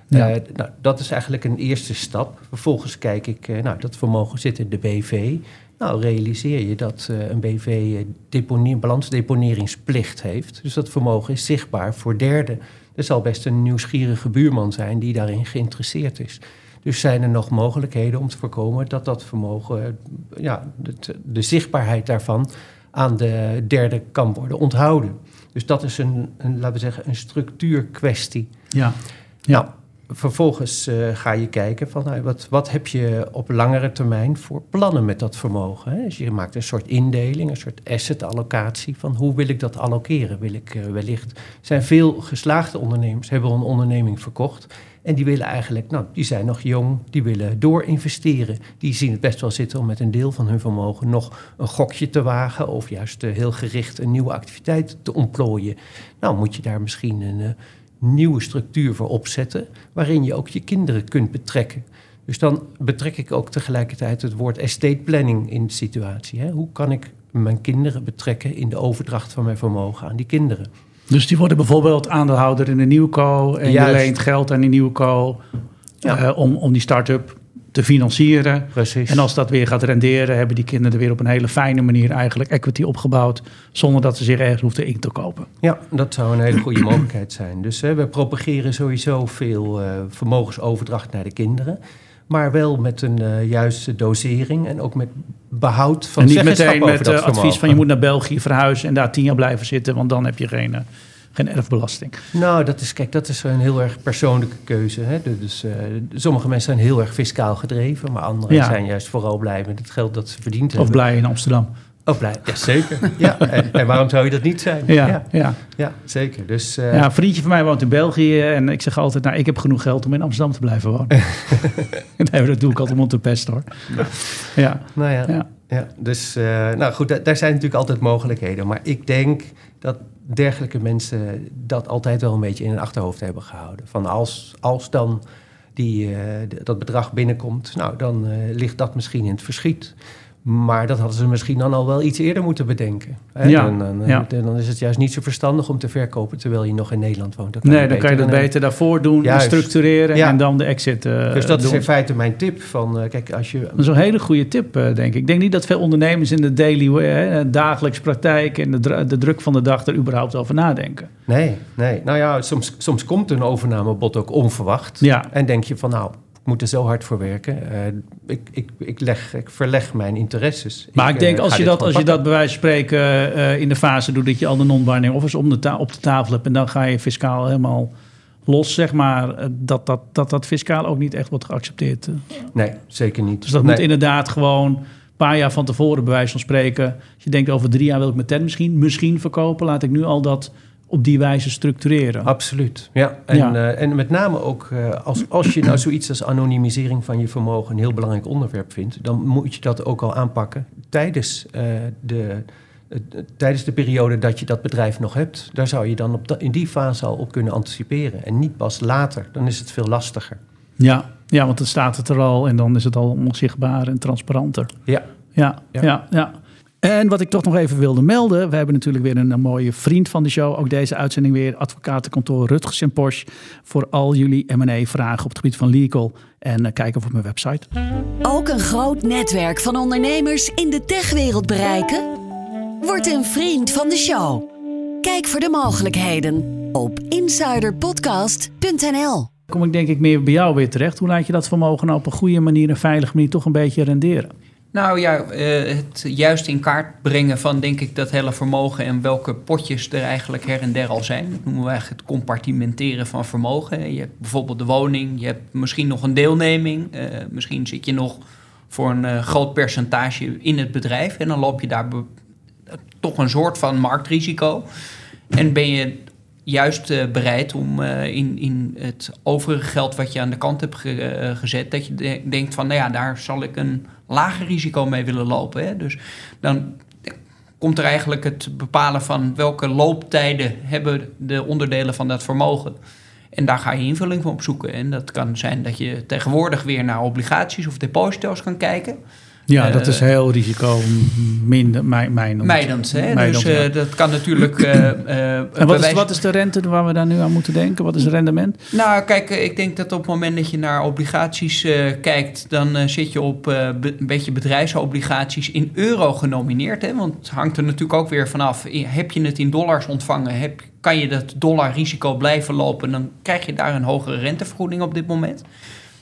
Ja. Eh, nou, dat is eigenlijk een eerste stap. Vervolgens kijk ik, nou, dat vermogen zit in de BV. Nou, realiseer je dat eh, een BV eh, balansdeponeringsplicht heeft. Dus dat vermogen is zichtbaar voor derden. Er zal best een nieuwsgierige buurman zijn die daarin geïnteresseerd is. Dus zijn er nog mogelijkheden om te voorkomen dat dat vermogen, eh, ja, de, de zichtbaarheid daarvan aan de derde kan worden onthouden. Dus dat is een, een laten we zeggen, een structuurkwestie. Ja. Nou, vervolgens eh, ga je kijken van nou, wat, wat heb je op langere termijn voor plannen met dat vermogen. Hè? Dus je maakt een soort indeling, een soort asset-allocatie van hoe wil ik dat allokeren. Wil ik eh, wellicht, zijn veel geslaagde ondernemers, hebben een onderneming verkocht. En die willen eigenlijk, nou, die zijn nog jong, die willen doorinvesteren. Die zien het best wel zitten om met een deel van hun vermogen nog een gokje te wagen. Of juist eh, heel gericht een nieuwe activiteit te ontplooien. Nou, moet je daar misschien een nieuwe structuur voor opzetten. Waarin je ook je kinderen kunt betrekken. Dus dan betrek ik ook tegelijkertijd het woord estate planning in de situatie. Hè? Hoe kan ik mijn kinderen betrekken in de overdracht van mijn vermogen aan die kinderen? Dus die worden bijvoorbeeld aandeelhouder in een nieuwco... en Juist. je leent geld aan die nieuwco Ja. eh, om, om die start-up te financieren. Precies. En als dat weer gaat renderen, hebben die kinderen weer op een hele fijne manier eigenlijk equity opgebouwd, zonder dat ze zich ergens hoefden in te kopen. Ja, dat zou een hele goede mogelijkheid zijn. Dus hè, we propageren sowieso veel eh, vermogensoverdracht naar de kinderen. Maar wel met een eh, juiste dosering en ook met behoud van en niet meteen met eh, advies van je moet naar België verhuizen en daar tien jaar blijven zitten, want dan heb je geen, geen erfbelasting. Nou, dat is, kijk, dat is een heel erg persoonlijke keuze. Hè? Dus eh, sommige mensen zijn heel erg fiscaal gedreven, maar anderen Ja. zijn juist vooral blij met het geld dat ze verdiend Of hebben. blij in Amsterdam. Of blij, ja zeker. ja, en, en waarom zou je dat niet zijn? Ja, ja, ja. ja, zeker. Dus eh, Ja, een vriendje van mij woont in België en ik zeg altijd, nou, ik heb genoeg geld om in Amsterdam te blijven wonen. [LAUGHS] nee, dat doe ik altijd om te pesten hoor. Ja, nou ja, ja. Dus eh, nou goed, da- daar zijn natuurlijk altijd mogelijkheden. Maar ik denk dat dergelijke mensen dat altijd wel een beetje in hun achterhoofd hebben gehouden. Van als, als dan die, eh, dat bedrag binnenkomt, nou dan eh, ligt dat misschien in het verschiet. Maar dat hadden ze misschien dan al wel iets eerder moeten bedenken. Hè? Ja, Dan, dan, eh, ja. dan is het juist niet zo verstandig om te verkopen terwijl je nog in Nederland woont. Dan kan Nee, dan kan je dat een- beter daarvoor doen, Juist. structureren Ja. en dan de exit eh Dus dat is in feite mijn tip. Van, eh, kijk, als je Dat is een hele goede tip, eh, denk ik. Ik denk niet dat veel ondernemers in de daily, eh, dagelijks praktijk en de, de druk van de dag er überhaupt over nadenken. Nee, nee. Nou ja, soms, soms komt een overnamebod ook onverwacht. Ja. En denk je van, nou, moet er zo hard voor werken. Eh, ik, ik, ik, leg, ik verleg mijn interesses. Maar ik, denk eh, als je, dat, als je dat bij wijze van spreken eh, in de fase doet dat je al de non-binding offers om de ta- op de tafel hebt en dan ga je fiscaal helemaal los, zeg maar, dat dat, dat, dat fiscaal ook niet echt wordt geaccepteerd. Nee, zeker niet. Dus dat nee. moet inderdaad gewoon een paar jaar van tevoren, bij wijze van spreken. Als je denkt over drie jaar wil ik mijn tent misschien, misschien verkopen, laat ik nu al dat op die wijze structureren. Absoluut, ja. En, Ja. eh, en met name ook eh, als, als je nou zoiets als anonimisering van je vermogen een heel belangrijk onderwerp vindt, dan moet je dat ook al aanpakken tijdens, eh, de, tijdens de periode dat je dat bedrijf nog hebt. Daar zou je dan op da- in die fase al op kunnen anticiperen en niet pas later. Dan is het veel lastiger. Ja, ja, want dan staat het er al en dan is het al onzichtbaar en transparanter. Ja, Ja, Ja. ja. ja, En wat ik toch nog even wilde melden. We hebben natuurlijk weer een, een mooie vriend van de show. Ook deze uitzending weer. Advocatenkantoor Rutgers en Porsche. Voor al jullie M&A-vragen op het gebied van legal. En eh, kijk even op mijn website. Ook een groot netwerk van ondernemers in de techwereld bereiken? Word een vriend van de show. Kijk voor de mogelijkheden op insiderpodcast.nl. Kom ik denk ik meer bij jou weer terecht. Hoe laat je dat vermogen nou op een goede manier, een veilige manier toch een beetje renderen? Nou ja, eh, het juist in kaart brengen van denk ik dat hele vermogen en welke potjes er eigenlijk her en der al zijn. Dat noemen we eigenlijk het compartimenteren van vermogen. Je hebt bijvoorbeeld de woning, je hebt misschien nog een deelneming, eh, misschien zit je nog voor een eh, groot percentage in het bedrijf en dan loop je daar toch een soort van marktrisico. En ben je juist bereid om in, in het overige geld wat je aan de kant hebt ge- gezet, dat je de- denkt van, nou ja, daar zal ik een lager risico mee willen lopen. Hè? Dus dan komt er eigenlijk het bepalen van welke looptijden hebben de onderdelen van dat vermogen. En daar ga je invulling voor opzoeken. En dat kan zijn dat je tegenwoordig weer naar obligaties of deposito's kan kijken. Ja, Eh, dat is heel risico minder, mij, mijnend. Mijdend, hè? Dus eh, ja. dat kan natuurlijk... eh, eh, En wat is, wat is de rente waar we daar nu aan moeten denken? Wat is het rendement? Nou, kijk, eh, ik denk dat op het moment dat je naar obligaties eh, kijkt, dan eh, zit je op eh, een beetje bedrijfsobligaties in euro genomineerd. Hè? Want het hangt er natuurlijk ook weer vanaf. Heb je het in dollars ontvangen? Heb, kan je dat dollarrisico blijven lopen? Dan krijg je daar een hogere rentevergoeding op dit moment.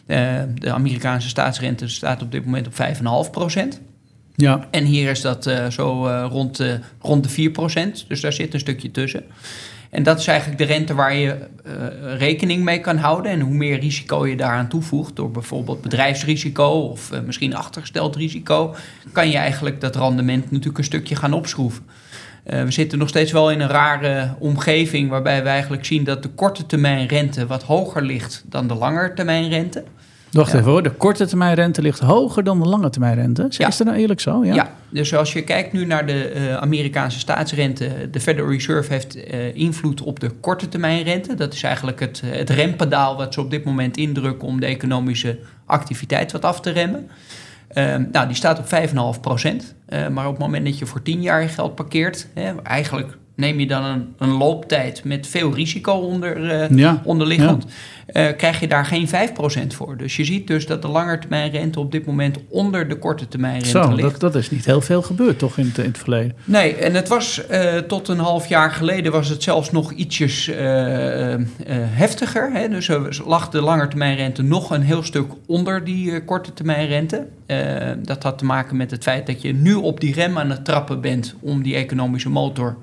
Eh, de Amerikaanse staatsrente staat op dit moment op 5,5 procent. Ja, En hier is dat eh, zo eh, rond, de, rond de 4%. Dus daar zit een stukje tussen. En dat is eigenlijk de rente waar je rekening mee kan houden. En hoe meer risico je daaraan toevoegt, door bijvoorbeeld bedrijfsrisico of misschien achtergesteld risico, kan je eigenlijk dat rendement natuurlijk een stukje gaan opschroeven. Eh, we zitten nog steeds wel in een rare omgeving waarbij we eigenlijk zien dat de korte termijn rente wat hoger ligt dan de lange termijn rente. wacht Ja. even hoor. De korte termijn rente ligt hoger dan de lange termijn rente. Is Ja. dat nou eerlijk zo? Ja. Ja. dus als je kijkt nu naar de eh, Amerikaanse staatsrente, de Federal Reserve heeft eh, invloed op de korte termijn rente. Dat is eigenlijk het, het rempedaal wat ze op dit moment indrukken om de economische activiteit wat af te remmen. Eh, nou, die staat op 5,5 procent. Eh, maar op het moment dat je voor 10 jaar geld parkeert, hè, eigenlijk neem je dan een, een looptijd met veel risico onder, eh, Ja, onderliggend, eh, krijg je daar geen 5% voor. Dus je ziet dus dat de langetermijnrente op dit moment onder de korte termijn rente Zo, ligt. dat, dat is niet heel veel gebeurd toch in het, in het verleden. Nee, en het was eh, tot een half jaar geleden was het zelfs nog ietsjes heftiger. Hè? Dus lag de langetermijnrente nog een heel stuk onder die korte termijnrente. Dat had te maken met het feit dat je nu op die rem aan het trappen bent om die economische motor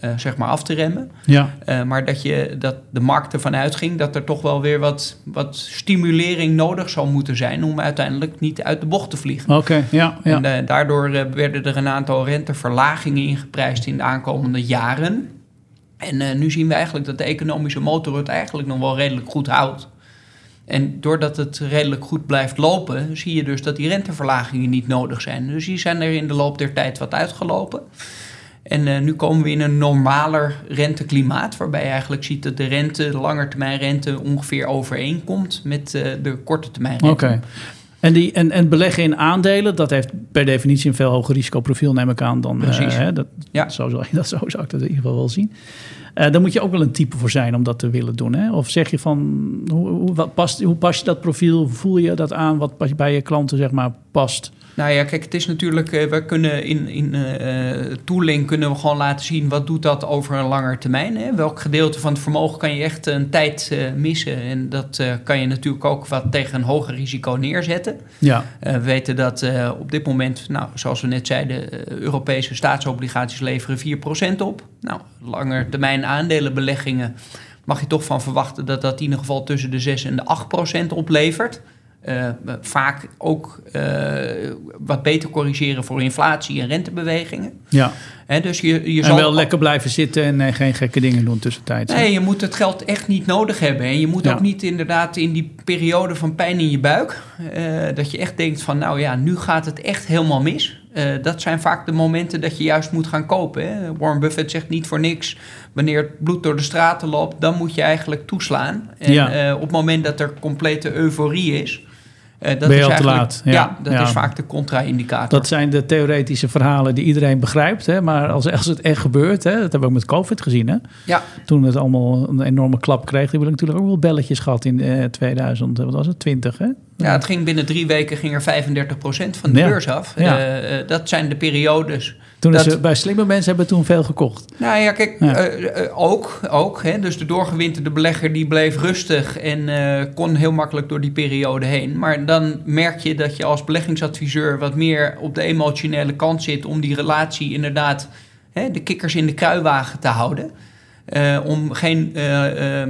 eh, zeg maar af te remmen. Ja, Eh, maar dat, je, dat de markt ervan uitging dat er toch wel weer wat, wat stimulering nodig zou moeten zijn om uiteindelijk niet uit de bocht te vliegen. oké, ja, ja. En eh, daardoor werden er een aantal renteverlagingen ingeprijsd in de aankomende jaren. En nu zien we eigenlijk dat de economische motor het eigenlijk nog wel redelijk goed houdt. En doordat het redelijk goed blijft lopen, zie je dus dat die renteverlagingen niet nodig zijn. Dus die zijn er in de loop der tijd wat uitgelopen. En eh, nu komen we in een normaler renteklimaat, waarbij je eigenlijk ziet dat de rente, de langetermijnrente, ongeveer overeenkomt met eh, de korte termijn Oké. En, die, en, en beleggen in aandelen, dat heeft per definitie een veel hoger risicoprofiel, neem ik aan. Dan, Precies. eh, hè, dat, Ja. zo, zou, [LAUGHS] dat, zo zou ik dat in ieder geval wel zien. Eh daar moet je ook wel een type voor zijn om dat te willen doen. Hè? Of zeg je van, hoe, hoe, wat past, hoe pas je dat profiel? Voel je dat aan wat bij je klanten zeg maar past? Nou ja, kijk, het is natuurlijk, eh, we kunnen in, in eh, tooling kunnen we gewoon laten zien wat doet dat over een langer termijn. Hè? Welk gedeelte van het vermogen kan je echt een tijd missen. En dat kan je natuurlijk ook wat tegen een hoger risico neerzetten. Ja, we weten dat op dit moment, nou, zoals we net zeiden, Europese staatsobligaties leveren 4% op. Nou, langer termijn aandelenbeleggingen mag je toch van verwachten dat dat in ieder geval tussen de 6 en de 8% oplevert. Eh, vaak ook eh, wat beter corrigeren voor inflatie en rentebewegingen. ja. Hè, dus je, je en zal wel lekker blijven zitten en eh, geen gekke dingen doen tussentijds. Nee, je moet het geld echt niet nodig hebben. En je moet Ja. ook niet inderdaad in die periode van pijn in je buik... dat je echt denkt van, nou ja, nu gaat het echt helemaal mis. Dat zijn vaak de momenten dat je juist moet gaan kopen. Hè? Warren Buffett zegt niet voor niks... wanneer het bloed door de straten loopt, dan moet je eigenlijk toeslaan. En Ja. op het moment dat er complete euforie is... eh, dat Ben je is al te laat, Ja, ja. dat Ja. is vaak de contra-indicator. Dat zijn de theoretische verhalen die iedereen begrijpt. Hè? Maar als, als het echt gebeurt, hè? dat hebben we ook met COVID gezien. Hè? Ja. Toen het allemaal een enorme klap kreeg, die hebben natuurlijk ook wel belletjes gehad in eh 2000, wat was het, 20 hè? Ja, het ging binnen drie weken ging er 35% van de Ja. beurs af. Ja. Eh, eh, dat zijn de periodes Toen Dat- bij slimme mensen hebben toen veel gekocht. Nou ja, kijk, Ja. eh, ook. ook hè, dus de doorgewinterde belegger die bleef rustig en kon heel makkelijk door die periode heen. Maar dan merk je dat je als beleggingsadviseur wat meer op de emotionele kant zit om die relatie inderdaad hè, de kikkers in de kruiwagen te houden. Eh, om geen eh, eh,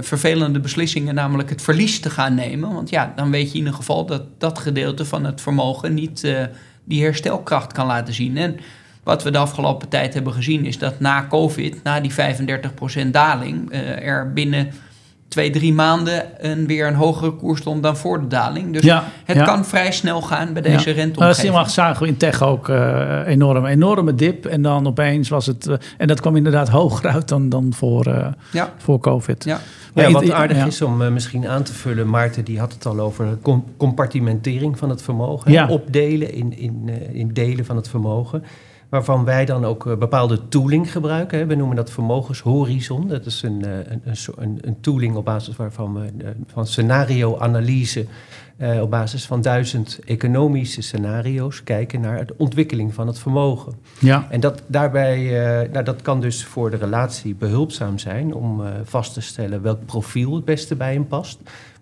vervelende beslissingen, namelijk het verlies te gaan nemen. Want ja, dan weet je in ieder geval dat dat gedeelte van het vermogen niet die herstelkracht kan laten zien. En wat we de afgelopen tijd hebben gezien is dat na COVID, na die 35% daling, er binnen twee, drie maanden een, weer een hogere koers stond dan voor de daling. Dus Ja, het ja. kan vrij snel gaan bij deze Ja. Nou, dat renteomgeving. mag- zagen we in tech ook eh enorm, enorme dip. En dan opeens was het... eh, en dat kwam inderdaad hoger uit dan, dan voor, eh, Ja, voor COVID. ja. Maar Ja, wat aardig is om misschien aan te vullen, Maarten die had het al over compartimentering van het vermogen. Opdelen in, in, eh, in delen van het vermogen. Waarvan wij dan ook eh, bepaalde tooling gebruiken. Hè. We noemen dat vermogenshorizon. Dat is een, eh, een, een, een, tooling op basis waarvan we eh, van scenario-analyse eh, op basis van duizend economische scenario's kijken naar de ontwikkeling van het vermogen. Ja, En dat, daarbij, eh, nou, dat kan dus voor de relatie behulpzaam zijn om eh, vast te stellen welk profiel het beste bij hem past.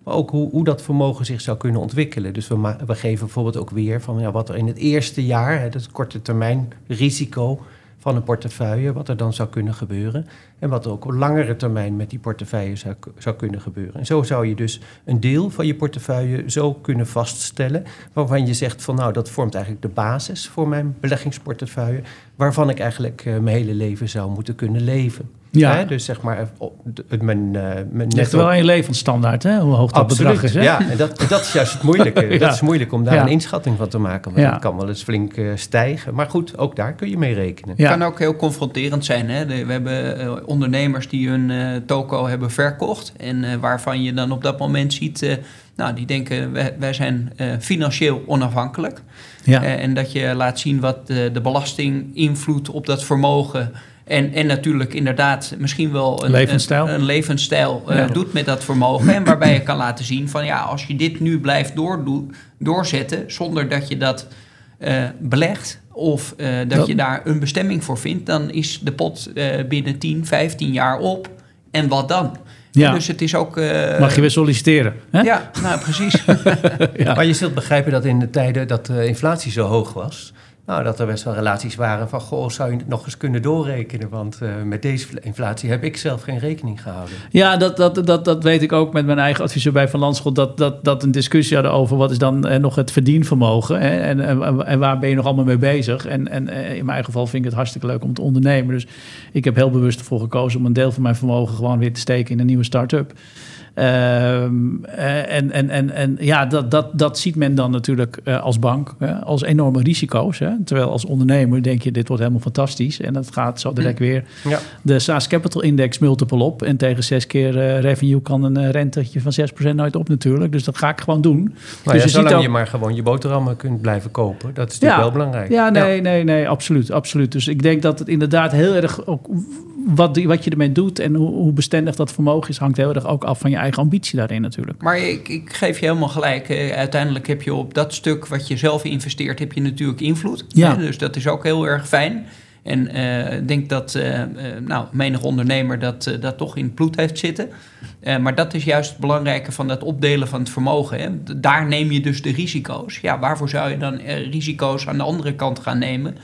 Maar ook hoe, hoe dat vermogen zich zou kunnen ontwikkelen. Dus we, we geven bijvoorbeeld ook weer van ja, wat er in het eerste jaar, hè, dat korte termijn risico van een portefeuille, wat er dan zou kunnen gebeuren. En wat ook op langere termijn met die portefeuille zou, zou kunnen gebeuren. En zo zou je dus een deel van je portefeuille zo kunnen vaststellen. Waarvan je zegt van nou, dat vormt eigenlijk de basis voor mijn beleggingsportefeuille. Waarvan ik eigenlijk eh, mijn hele leven zou moeten kunnen leven. Ja. Hè, Dus zeg maar, het- mijn, eh mijn het ligt netto- wel aan je levensstandaard, hè? hoe hoog dat Absoluut, bedrag is. Hè? ja. En dat, dat is juist het moeilijke. Ja. [LAUGHS] Dat is moeilijk om daar Ja. een inschatting van te maken. Want Ja. het kan wel eens flink eh, stijgen. Maar goed, ook daar kun je mee rekenen. Ja. kan ook heel confronterend zijn. Hè? De- we hebben eh, ondernemers die hun eh, toko hebben verkocht. En eh, waarvan je dan op dat moment ziet... eh, nou, die denken, wij, wij zijn eh, financieel onafhankelijk. Ja. Eh, en dat je laat zien wat de, de belastinginvloed op dat vermogen En, en natuurlijk inderdaad misschien wel een Levensstijl. een, een levensstijl eh, Ja. doet met dat vermogen. En waarbij je kan laten zien van ja, als je dit nu blijft doorzetten zonder dat je dat eh, belegt of eh, dat, Dat- je daar een bestemming voor vindt, dan is de pot eh, binnen 10, 15 jaar op. En wat dan? Ja. Dus het is ook. eh, Mag je weer solliciteren. Hè? Ja, nou precies. [LAUGHS] Ja. Maar je zult begrijpen dat in de tijden dat de inflatie zo hoog was... Nou, dat er best wel relaties waren van... goh, zou je het nog eens kunnen doorrekenen? Want eh, met deze inflatie heb ik zelf geen rekening gehouden. Ja, dat, dat, dat, dat weet ik ook met mijn eigen adviseur bij Van Landschot. Dat, dat, dat een discussie hadden over wat is dan eh, nog het verdienvermogen. Hè? En, en, en waar ben je nog allemaal mee bezig? En, en eh, in mijn eigen geval vind ik het hartstikke leuk om te ondernemen. Dus ik heb heel bewust ervoor gekozen om een deel van mijn vermogen gewoon weer te steken in een nieuwe start-up. Ehm, eh, en, en, en, en ja, dat, dat, dat ziet men dan natuurlijk eh, als bank als enorme risico's. Hè? Terwijl als ondernemer denk je, dit wordt helemaal fantastisch. En dat gaat zo direct weer Ja. de SaaS Capital Index multiple op. En tegen zes keer eh, revenue kan een rentetje van 6% nooit op natuurlijk. Dus dat ga ik gewoon doen. Nou dus ja, je zolang je maar gewoon je boterhammen kunt blijven kopen. Dat is natuurlijk wel belangrijk. Ja, nee, nee, nee, absoluut, absoluut. Dus ik denk dat het inderdaad heel erg ook wat, die- wat je ermee doet en hoe, hoe bestendig dat vermogen is, hangt heel erg ook af van je eigen ambitie daarin natuurlijk. Maar ik, ik geef je helemaal gelijk. Uiteindelijk heb je op dat stuk wat je zelf investeert, heb je natuurlijk invloed. Ja. Hè, dus dat is ook heel erg fijn. En eh, ik denk dat eh, nou, menig ondernemer dat, dat toch in het bloed heeft zitten. Maar dat is juist het belangrijke van dat opdelen van het vermogen. Hè. Daar neem je dus de risico's. Ja, waarvoor zou je dan risico's aan de andere kant gaan nemen?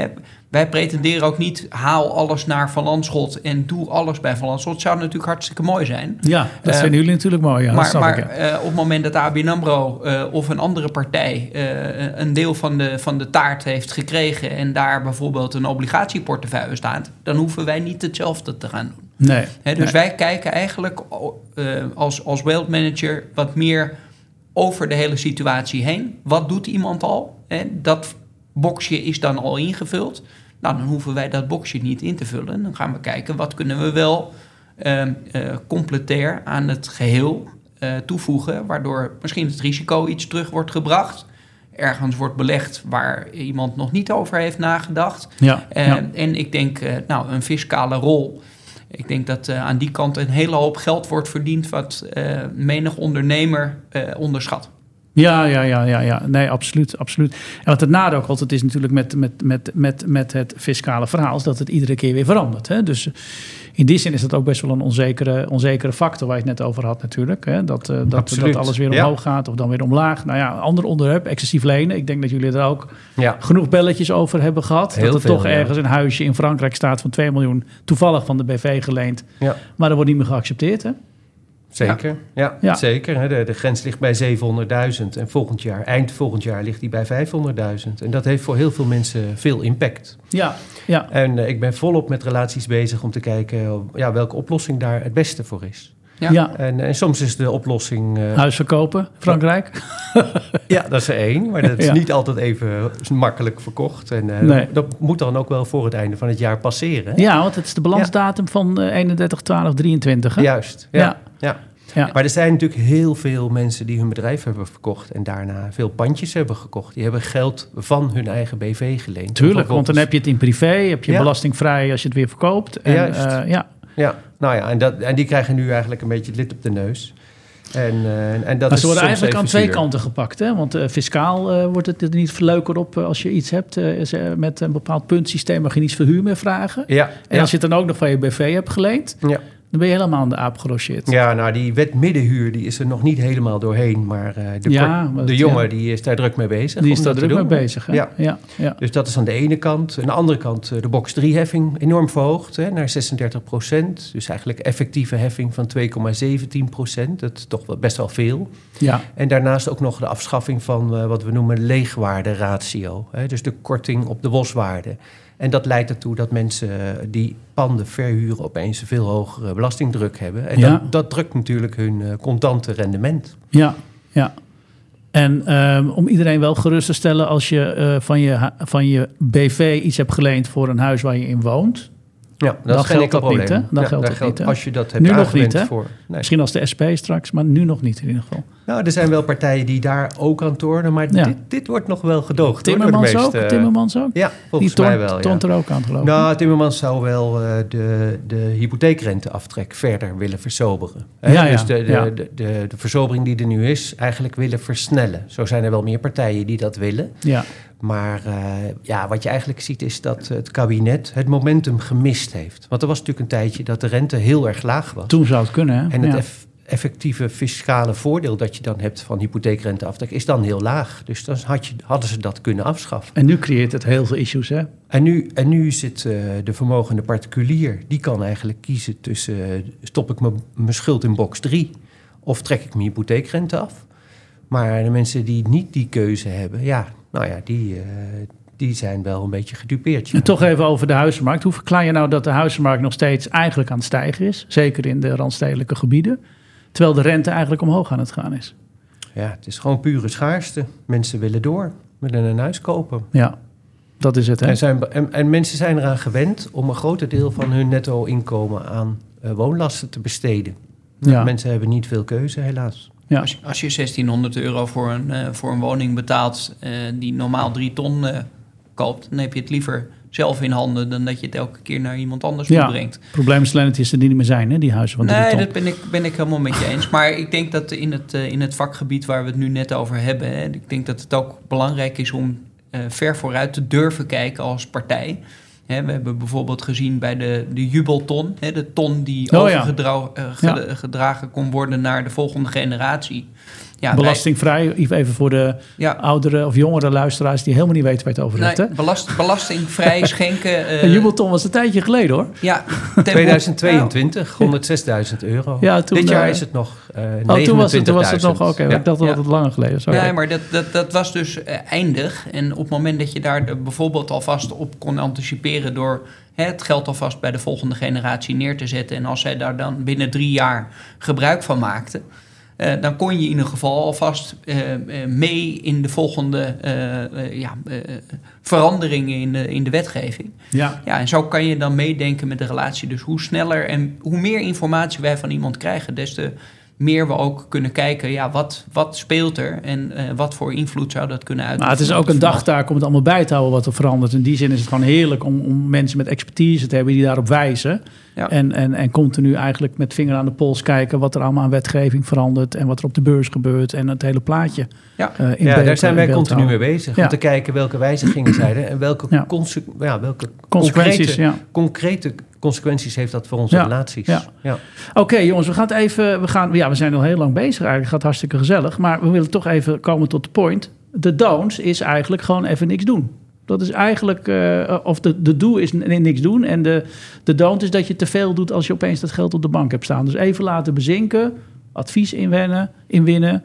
Hè, wij pretenderen ook niet, haal alles naar Van Landschot en doe alles bij Van Landschot. Zou natuurlijk hartstikke mooi zijn. Ja, dat Eh, vinden jullie natuurlijk mooi. Ja, maar maar ik, ja. eh, op het moment dat ABN AMRO eh, of een andere partij eh, een deel van de, van de taart heeft gekregen... en daar bijvoorbeeld een obligatieportefeuille staat... dan hoeven wij niet hetzelfde te gaan doen. Nee. Dus nee. wij kijken eigenlijk eh, als, als wealth manager wat meer over de hele situatie heen. Wat doet iemand al? Hè, dat boxje is dan al ingevuld. Nou, dan hoeven wij dat boxje niet in te vullen. Dan gaan we kijken wat kunnen we wel complementair aan het geheel eh, toevoegen, waardoor misschien het risico iets terug wordt gebracht. Ergens wordt belegd waar iemand nog niet over heeft nagedacht. Ja, Eh, ja. En ik denk, eh, nou, een fiscale rol. Ik denk dat aan die kant een hele hoop geld wordt verdiend, wat menig ondernemer onderschat. Ja, ja, ja, ja, ja. Nee, absoluut, absoluut. En wat het nadeel ook altijd is natuurlijk met, met, met, met, met het fiscale verhaal... is dat het iedere keer weer verandert. Hè? Dus in die zin is dat ook best wel een onzekere, onzekere factor... waar je het net over had natuurlijk. Hè? Dat, eh, dat, dat alles weer ja. omhoog gaat of dan weer omlaag. Nou ja, ander onderwerp, excessief lenen. Ik denk dat jullie er ook Ja. genoeg belletjes over hebben gehad. Heel dat er veel, toch ergens een huisje in Frankrijk staat van 2 miljoen... toevallig van de BV geleend, maar dat wordt niet meer geaccepteerd. Hè? Zeker, ja, Ja. zeker. hè. De, de grens ligt bij 700.000 en volgend jaar, eind volgend jaar ligt die bij 500.000. En dat heeft voor heel veel mensen veel impact. Ja, ja. En eh, ik ben volop met relaties bezig om te kijken eh, ja, welke oplossing daar het beste voor is. Ja. ja. En, en soms is de oplossing... eh, Huis verkopen, Frankrijk. ja, [LAUGHS] dat is er één, maar dat is Ja. niet altijd even makkelijk verkocht. En eh, Nee. dat moet dan ook wel voor het einde van het jaar passeren. hè? Ja, want het is de balansdatum van eh, 31, 12, 23. Hè? Juist, ja. Ja. ja. Maar er zijn natuurlijk heel veel mensen die hun bedrijf hebben verkocht en daarna veel pandjes hebben gekocht. Die hebben geld van hun eigen BV geleend. Tuurlijk, want dan Vervolgens- heb je het in privé, heb je Ja. belastingvrij als je het weer verkoopt. En, Juist. eh, ja. Ja, nou ja, en, dat, en die krijgen nu eigenlijk een beetje het lid op de neus. En, eh, en dat Maar is ze worden eigenlijk aan twee kanten gepakt. Hè? Want eh, fiscaal wordt het er niet leuker op als je iets hebt met een bepaald puntsysteem mag je niets verhuur meer vragen. Ja, En ja, als je het dan ook nog van je BV hebt geleend, ja. Dan ben je helemaal aan de aap gerocheerd. ja, nou die wet middenhuur die is er nog niet helemaal doorheen. Maar eh, de, Ja, de jongen ja. die is daar druk mee bezig. Die is daar druk mee bezig. Hè? Ja. Ja, ja. Dus dat is aan de ene kant. Aan de andere kant eh, de box 3-heffing enorm verhoogd hè, naar 36 procent. Dus eigenlijk effectieve heffing van 2,17 procent. Dat is toch wel best wel veel. ja. En daarnaast ook nog de afschaffing van eh, wat we noemen leegwaarde-ratio. Hè, dus de korting op de boswaarde. En dat leidt ertoe dat mensen eh, die panden verhuren opeens een veel hogere belastingdruk hebben. En Ja. dat, dat drukt natuurlijk hun eh, contante rendement. Ja, ja. En ehm, om iedereen wel gerust te stellen, als je eh, van, je van je BV iets hebt geleend voor een huis waar je in woont. Ja, dat Dan geldt dat niet, probleem. hè? Dan Ja, geldt dat niet, hè? Als je dat hebt Nu nog niet, hè? voor... Nee. Misschien als de SP straks, maar nu nog niet in ieder geval. Nou, er zijn wel partijen die daar ook aan tornen, maar Ja. dit, dit wordt nog wel gedoogd. hoor, Timmermans ook? Timmermans ook? Ja, Die volgens mij toont, wel. Ja. toont er ook aan, geloof ik. Nou, Timmermans zou wel eh, de, de hypotheekrenteaftrek verder willen versoberen. Hè? Ja, Dus de, de, de, de versobering die er nu is, eigenlijk willen versnellen. Zo zijn er wel meer partijen die dat willen. ja. Maar eh, ja, wat je eigenlijk ziet is dat het kabinet het momentum gemist heeft. Want er was natuurlijk een tijdje dat de rente heel erg laag was. Toen zou het kunnen, hè? En het Ja. Eff- effectieve fiscale voordeel dat je dan hebt van hypotheekrenteaftrek is dan heel laag. Dus dan had je, hadden ze dat kunnen afschaffen. En nu creëert het heel veel issues, hè? En nu, en nu zit eh, de vermogende particulier, die kan eigenlijk kiezen tussen eh, stop ik mijn- schuld in box 3 of trek ik mijn hypotheekrente af. Maar de mensen die niet die keuze hebben, ja, nou ja, die, eh, die zijn wel een beetje gedupeerd. ja. En toch even over de huizenmarkt. Hoe verklaar je nou dat de huizenmarkt nog steeds eigenlijk aan het stijgen is? Zeker in de randstedelijke gebieden. Terwijl de rente eigenlijk omhoog aan het gaan is. Ja, het is gewoon pure schaarste. Mensen willen door, willen een huis kopen. Ja, dat is het, hè? En, zijn, en, en mensen zijn eraan gewend om een groter deel van hun netto-inkomen aan eh, woonlasten te besteden. Ja. Mensen hebben niet veel keuze, helaas. Ja. Als, als je 1600 euro voor een, eh, voor een woning betaalt eh, die normaal 3 ton koopt, dan heb je het liever zelf in handen dan dat je het elke keer naar iemand anders Ja. brengt. Het probleem is alleen dat die er niet meer zijn, hè? Die huizen van Nee, ton. dat ben ik, ben ik helemaal met je eens. Maar ik denk dat in het, eh, in het vakgebied waar we het nu net over hebben, hè, ik denk dat het ook belangrijk is om eh, ver vooruit te durven kijken als partij. Hè, we hebben bijvoorbeeld gezien bij de, de jubelton, hè, de ton die Oh ja. overgedragen kon worden naar de volgende generatie. Ja, Belastingvrij, even voor de ja, oudere of jongere luisteraars die helemaal niet weten waar je het over hebt, nee, belast, belastingvrij [LAUGHS] schenken. eh, Een jubelton was een tijdje geleden, hoor. Ja, ten- 2022, 100.000 euro. Ja, toen, Dit jaar eh, is het nog eh Oh, toen was het, toen was het nog, oké. 29.000. ik dacht dat Ja. het langer geleden was. Ja, maar dat, dat, dat was dus eh, eindig. En op het moment dat je daar bijvoorbeeld alvast op kon anticiperen door hè, het geld alvast bij de volgende generatie neer te zetten. En als zij daar dan binnen drie jaar gebruik van maakten. Eh, dan kon je in ieder geval alvast eh, eh, mee in de volgende ja, veranderingen in de, in de wetgeving. Ja. Ja, en zo kan je dan meedenken met de relatie. Dus hoe sneller en hoe meer informatie wij van iemand krijgen, des te meer we ook kunnen kijken, ja, wat, wat speelt er en eh, wat voor invloed zou dat kunnen Maar uitoefenen? het is ook een dagtaak om het allemaal bij te houden wat er verandert. In die zin is het gewoon heerlijk om, om mensen met expertise te hebben die daarop wijzen. Ja. En, en, en continu eigenlijk met vinger aan de pols kijken wat er allemaal aan wetgeving verandert. En wat er op de beurs gebeurt en het hele plaatje. Ja. eh, in Ja, beeld- daar zijn wij continu mee bezig. Ja. Om te kijken welke wijzigingen zijn er en welke, Ja. conse- ja, welke Consequenties, concrete, ja. concrete consequenties heeft dat voor onze Ja, relaties. ja. Ja. Oké jongens, we gaan het even. We, gaan, ja, we zijn al heel lang bezig eigenlijk. Het gaat hartstikke gezellig. Maar we willen toch even komen tot de point. De don'ts is eigenlijk gewoon even niks doen. Dat is eigenlijk, eh, of de, de do is niks doen. En de, de don't is dat je te veel doet als je opeens dat geld op de bank hebt staan. Dus even laten bezinken, advies inwennen, inwinnen.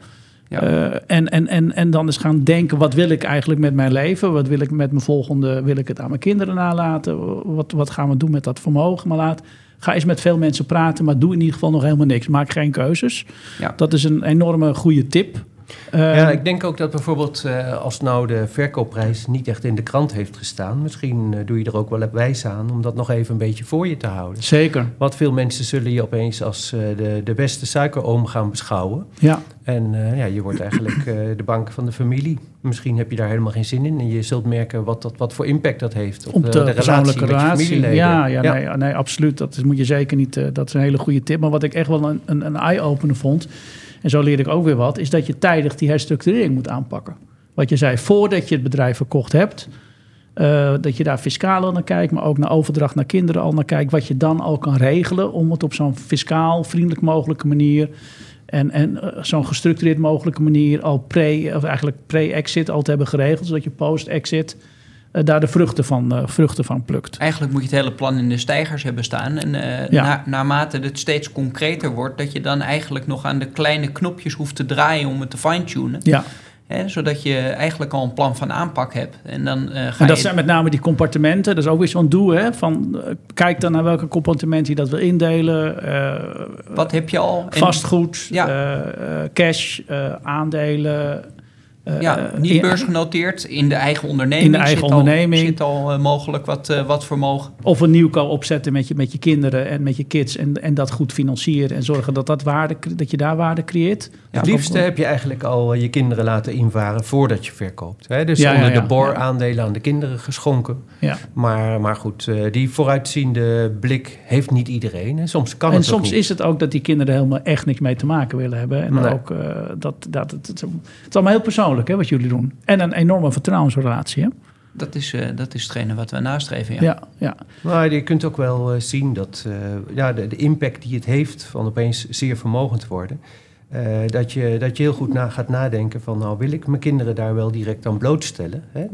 Ja. Eh, en, en, en, en dan eens gaan denken, wat wil ik eigenlijk met mijn leven? Wat wil ik met mijn volgende, wil ik het aan mijn kinderen nalaten? Wat, wat gaan we doen met dat vermogen? Maar laat, ga eens met veel mensen praten, maar doe in ieder geval nog helemaal niks. Maak geen keuzes. Ja. Dat is een enorme goede tip. Ja, ik denk ook dat bijvoorbeeld eh, als nou de verkoopprijs niet echt in de krant heeft gestaan, misschien eh, doe je er ook wel wijs aan om dat nog even een beetje voor je te houden. Zeker, Want veel mensen zullen je opeens als eh, de, de beste suikeroom gaan beschouwen. ja. En ja, je wordt eigenlijk de bank van de familie. Misschien heb je daar helemaal geen zin in. En je zult merken wat, dat, wat voor impact dat heeft op, Op de, relatie met je familieleden. Ja, ja, Nee, nee, absoluut. Dat is, moet je zeker niet. dat is een hele goede tip. Maar wat ik echt wel een, een, een eye-opener vond. En zo leerde ik ook weer wat. Is dat je tijdig die herstructurering moet aanpakken. Wat je zei, voordat je het bedrijf verkocht hebt. eh, dat je daar fiscaal al naar kijkt, maar ook naar overdracht naar kinderen al naar kijkt. Wat je dan al kan regelen om het op zo'n fiscaal vriendelijk mogelijke manier. En, en eh, zo'n gestructureerd mogelijke manier al pre, of eigenlijk pre-exit al te hebben geregeld. Zodat je post-exit daar de vruchten van, eh, vruchten van plukt. Eigenlijk moet je het hele plan in de stijgers hebben staan. En eh, Ja. na, naarmate het steeds concreter wordt, dat je dan eigenlijk nog aan de kleine knopjes hoeft te draaien om het te fine-tunen. Ja, Hè, zodat je eigenlijk al een plan van aanpak hebt. En dan eh, ga en dat je... zijn met name die compartimenten. Dat is ook weer zo'n doel. Hè? Van, eh, kijk dan naar welke compartimenten je dat wil indelen. eh, Wat heb je al? Vastgoed, Ja. eh, eh, cash, eh, aandelen. Eh, Ja, in- niet beursgenoteerd. In de eigen onderneming, In de eigen zit onderneming. al, zit al eh, mogelijk wat, eh, wat vermogen. Of een nieuwko opzetten met je, met je kinderen en met je kids. En, en dat goed financieren. En zorgen dat, dat, waarde, dat je daar waarde creëert. Ja, het liefste heb je eigenlijk al je kinderen laten invaren voordat je verkoopt. Hè? Dus Ja, onder ja, de BOR-aandelen aan de kinderen geschonken. Ja. Maar, maar goed, eh, die vooruitziende blik heeft niet iedereen. En soms kan En het ook soms niet. is het ook dat die kinderen helemaal echt niks mee te maken willen hebben. En dan Nee. ook uh, dat, dat het, het, het is allemaal heel persoonlijk hè, wat jullie doen. En een enorme vertrouwensrelatie. Hè? Dat is, uh, dat is hetgene wat we nastreven. Ja. Ja, ja. Maar je kunt ook wel uh, zien dat uh, ja, de, de, impact die het heeft van opeens zeer vermogend te worden. Uh, dat, je, dat je heel goed na gaat nadenken van, nou wil ik mijn kinderen daar wel direct aan blootstellen? Hè?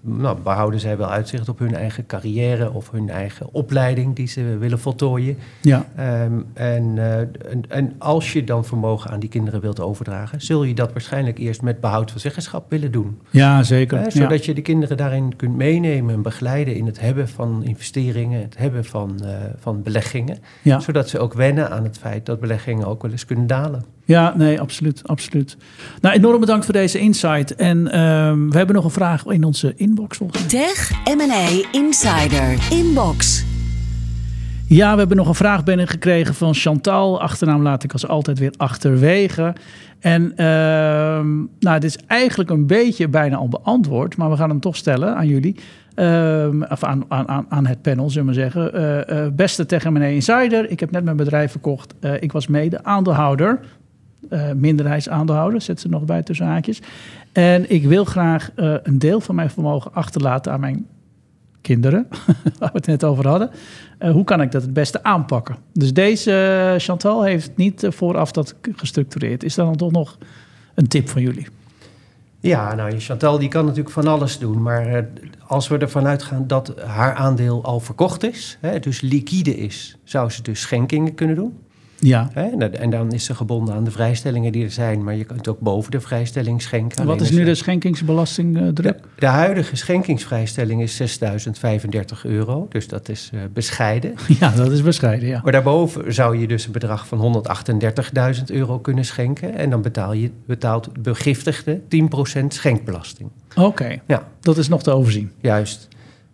Nou, behouden zij wel uitzicht op hun eigen carrière of hun eigen opleiding die ze willen voltooien? Ja. Um, en, uh, en, en, als je dan vermogen aan die kinderen wilt overdragen, zul je dat waarschijnlijk eerst met behoud van zeggenschap willen doen. Ja, zeker. Hè? Zodat ja. je de kinderen daarin kunt meenemen en begeleiden in het hebben van investeringen, het hebben van, uh, van beleggingen. Ja. Zodat ze ook wennen aan het feit dat beleggingen ook wel eens kunnen dalen. Ja, nee, absoluut, absoluut. Nou, enorm bedankt voor deze insight. En uh, we hebben nog een vraag in onze inbox volgens mij. Tech M&A Insider Inbox. Ja, we hebben nog een vraag binnengekregen van Chantal. Achternaam laat ik als altijd weer achterwege. En uh, nou, dit is eigenlijk een beetje bijna al beantwoord, maar we gaan hem toch stellen aan jullie. Uh, of aan, aan, aan het panel, zullen we zeggen. Uh, uh, beste Tech M&A Insider, ik heb net mijn bedrijf verkocht. Uh, ik was mede aandeelhouder. Uh, minderheidsaandeelhouder, zet ze nog bij tussen haakjes. En ik wil graag uh, een deel van mijn vermogen achterlaten aan mijn kinderen, [LAUGHS] waar we het net over hadden. Uh, hoe kan ik dat het beste aanpakken? Dus deze Chantal heeft niet vooraf dat gestructureerd. Is dat dan toch nog een tip van jullie? Ja, nou, Chantal die kan natuurlijk van alles doen. Maar als we ervan uitgaan dat haar aandeel al verkocht is, hè, dus liquide is, zou ze dus schenkingen kunnen doen. Ja. Hè, en dan is ze gebonden aan de vrijstellingen die er zijn, maar je kunt ook boven de vrijstelling schenken. En wat is nu de schenkingsbelastingdruk? De, de, huidige schenkingsvrijstelling is 6.035 euro, dus dat is uh, bescheiden. [LAUGHS] Ja, dat is bescheiden, ja. Maar daarboven zou je dus een bedrag van 138.000 euro kunnen schenken en dan betaal je, betaalt de begiftigde 10% schenkbelasting. Oké, okay. ja. dat is nog te overzien. Juist.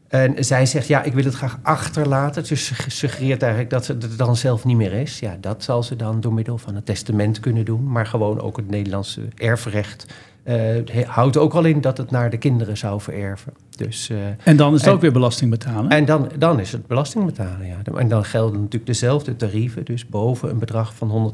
En zij zegt, ja, ik wil het graag achterlaten. Dus ze suggereert eigenlijk dat het er dan zelf niet meer is. Ja, dat zal ze dan door middel van een testament kunnen doen. Maar gewoon ook het Nederlandse erfrecht uh, houdt ook al in dat het naar de kinderen zou vererven. Dus, uh, en dan is het en, ook weer belasting betalen? En dan, dan is het belasting betalen, ja. En dan gelden natuurlijk dezelfde tarieven. Dus boven een bedrag van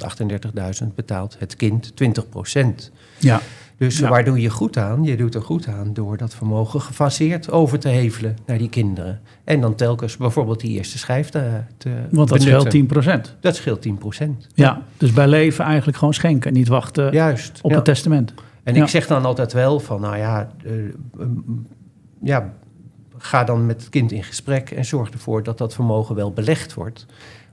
138.000 betaalt het kind 20 procent. Ja. Dus ja. waar doe je goed aan? Je doet er goed aan door dat vermogen gefaseerd over te hevelen naar die kinderen. En dan telkens bijvoorbeeld die eerste schijf te, te Want dat benutten. scheelt 10%. Dat scheelt 10%. Ja, dus bij leven eigenlijk gewoon schenken. Niet wachten Juist, op ja. het testament. En ja. ik zeg dan altijd wel van, nou ja, uh, um, ja, ga dan met het kind in gesprek en zorg ervoor dat dat vermogen wel belegd wordt.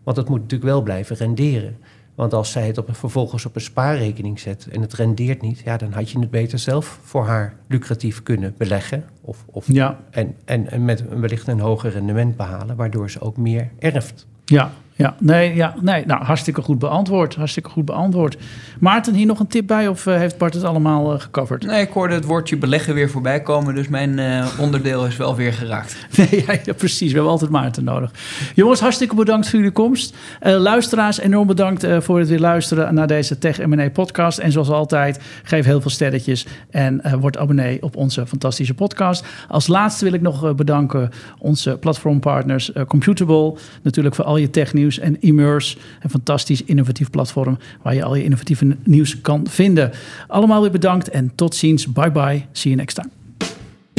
Want het moet natuurlijk wel blijven renderen. Want als zij het op, vervolgens op een spaarrekening zet en het rendeert niet, ja, dan had je het beter zelf voor haar lucratief kunnen beleggen. Of, of, ja. en, en, en met wellicht een hoger rendement behalen, waardoor ze ook meer erft. Ja, ja, nee, ja, nee, nou, hartstikke goed beantwoord. Hartstikke goed beantwoord. Maarten, hier nog een tip bij of uh, heeft Bart het allemaal uh, gecoverd? Nee, ik hoorde het woordje beleggen weer voorbij komen, dus mijn uh, onderdeel is wel weer geraakt. [LAUGHS] Nee, ja, ja, precies. We hebben altijd Maarten nodig. Jongens, hartstikke bedankt voor jullie komst. Luisteraars, enorm bedankt voor het weer luisteren naar deze Tech M&A podcast. En zoals altijd, geef heel veel sterretjes en word abonnee op onze fantastische podcast. Als laatste wil ik nog bedanken onze platformpartners Computable, natuurlijk voor al je technieuws en Immerse, een fantastisch innovatief platform waar je al je innovatieve nieuws kan vinden. Allemaal weer bedankt en tot ziens. Bye bye. See you next time.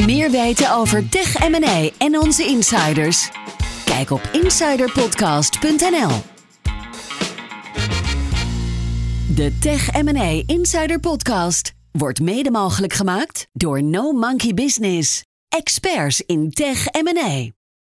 Meer weten over Tech M&A en onze insiders? Kijk op insiderpodcast.nl. De Tech M&A Insider Podcast wordt mede mogelijk gemaakt door No Monkey Business. Experts in Tech M&A.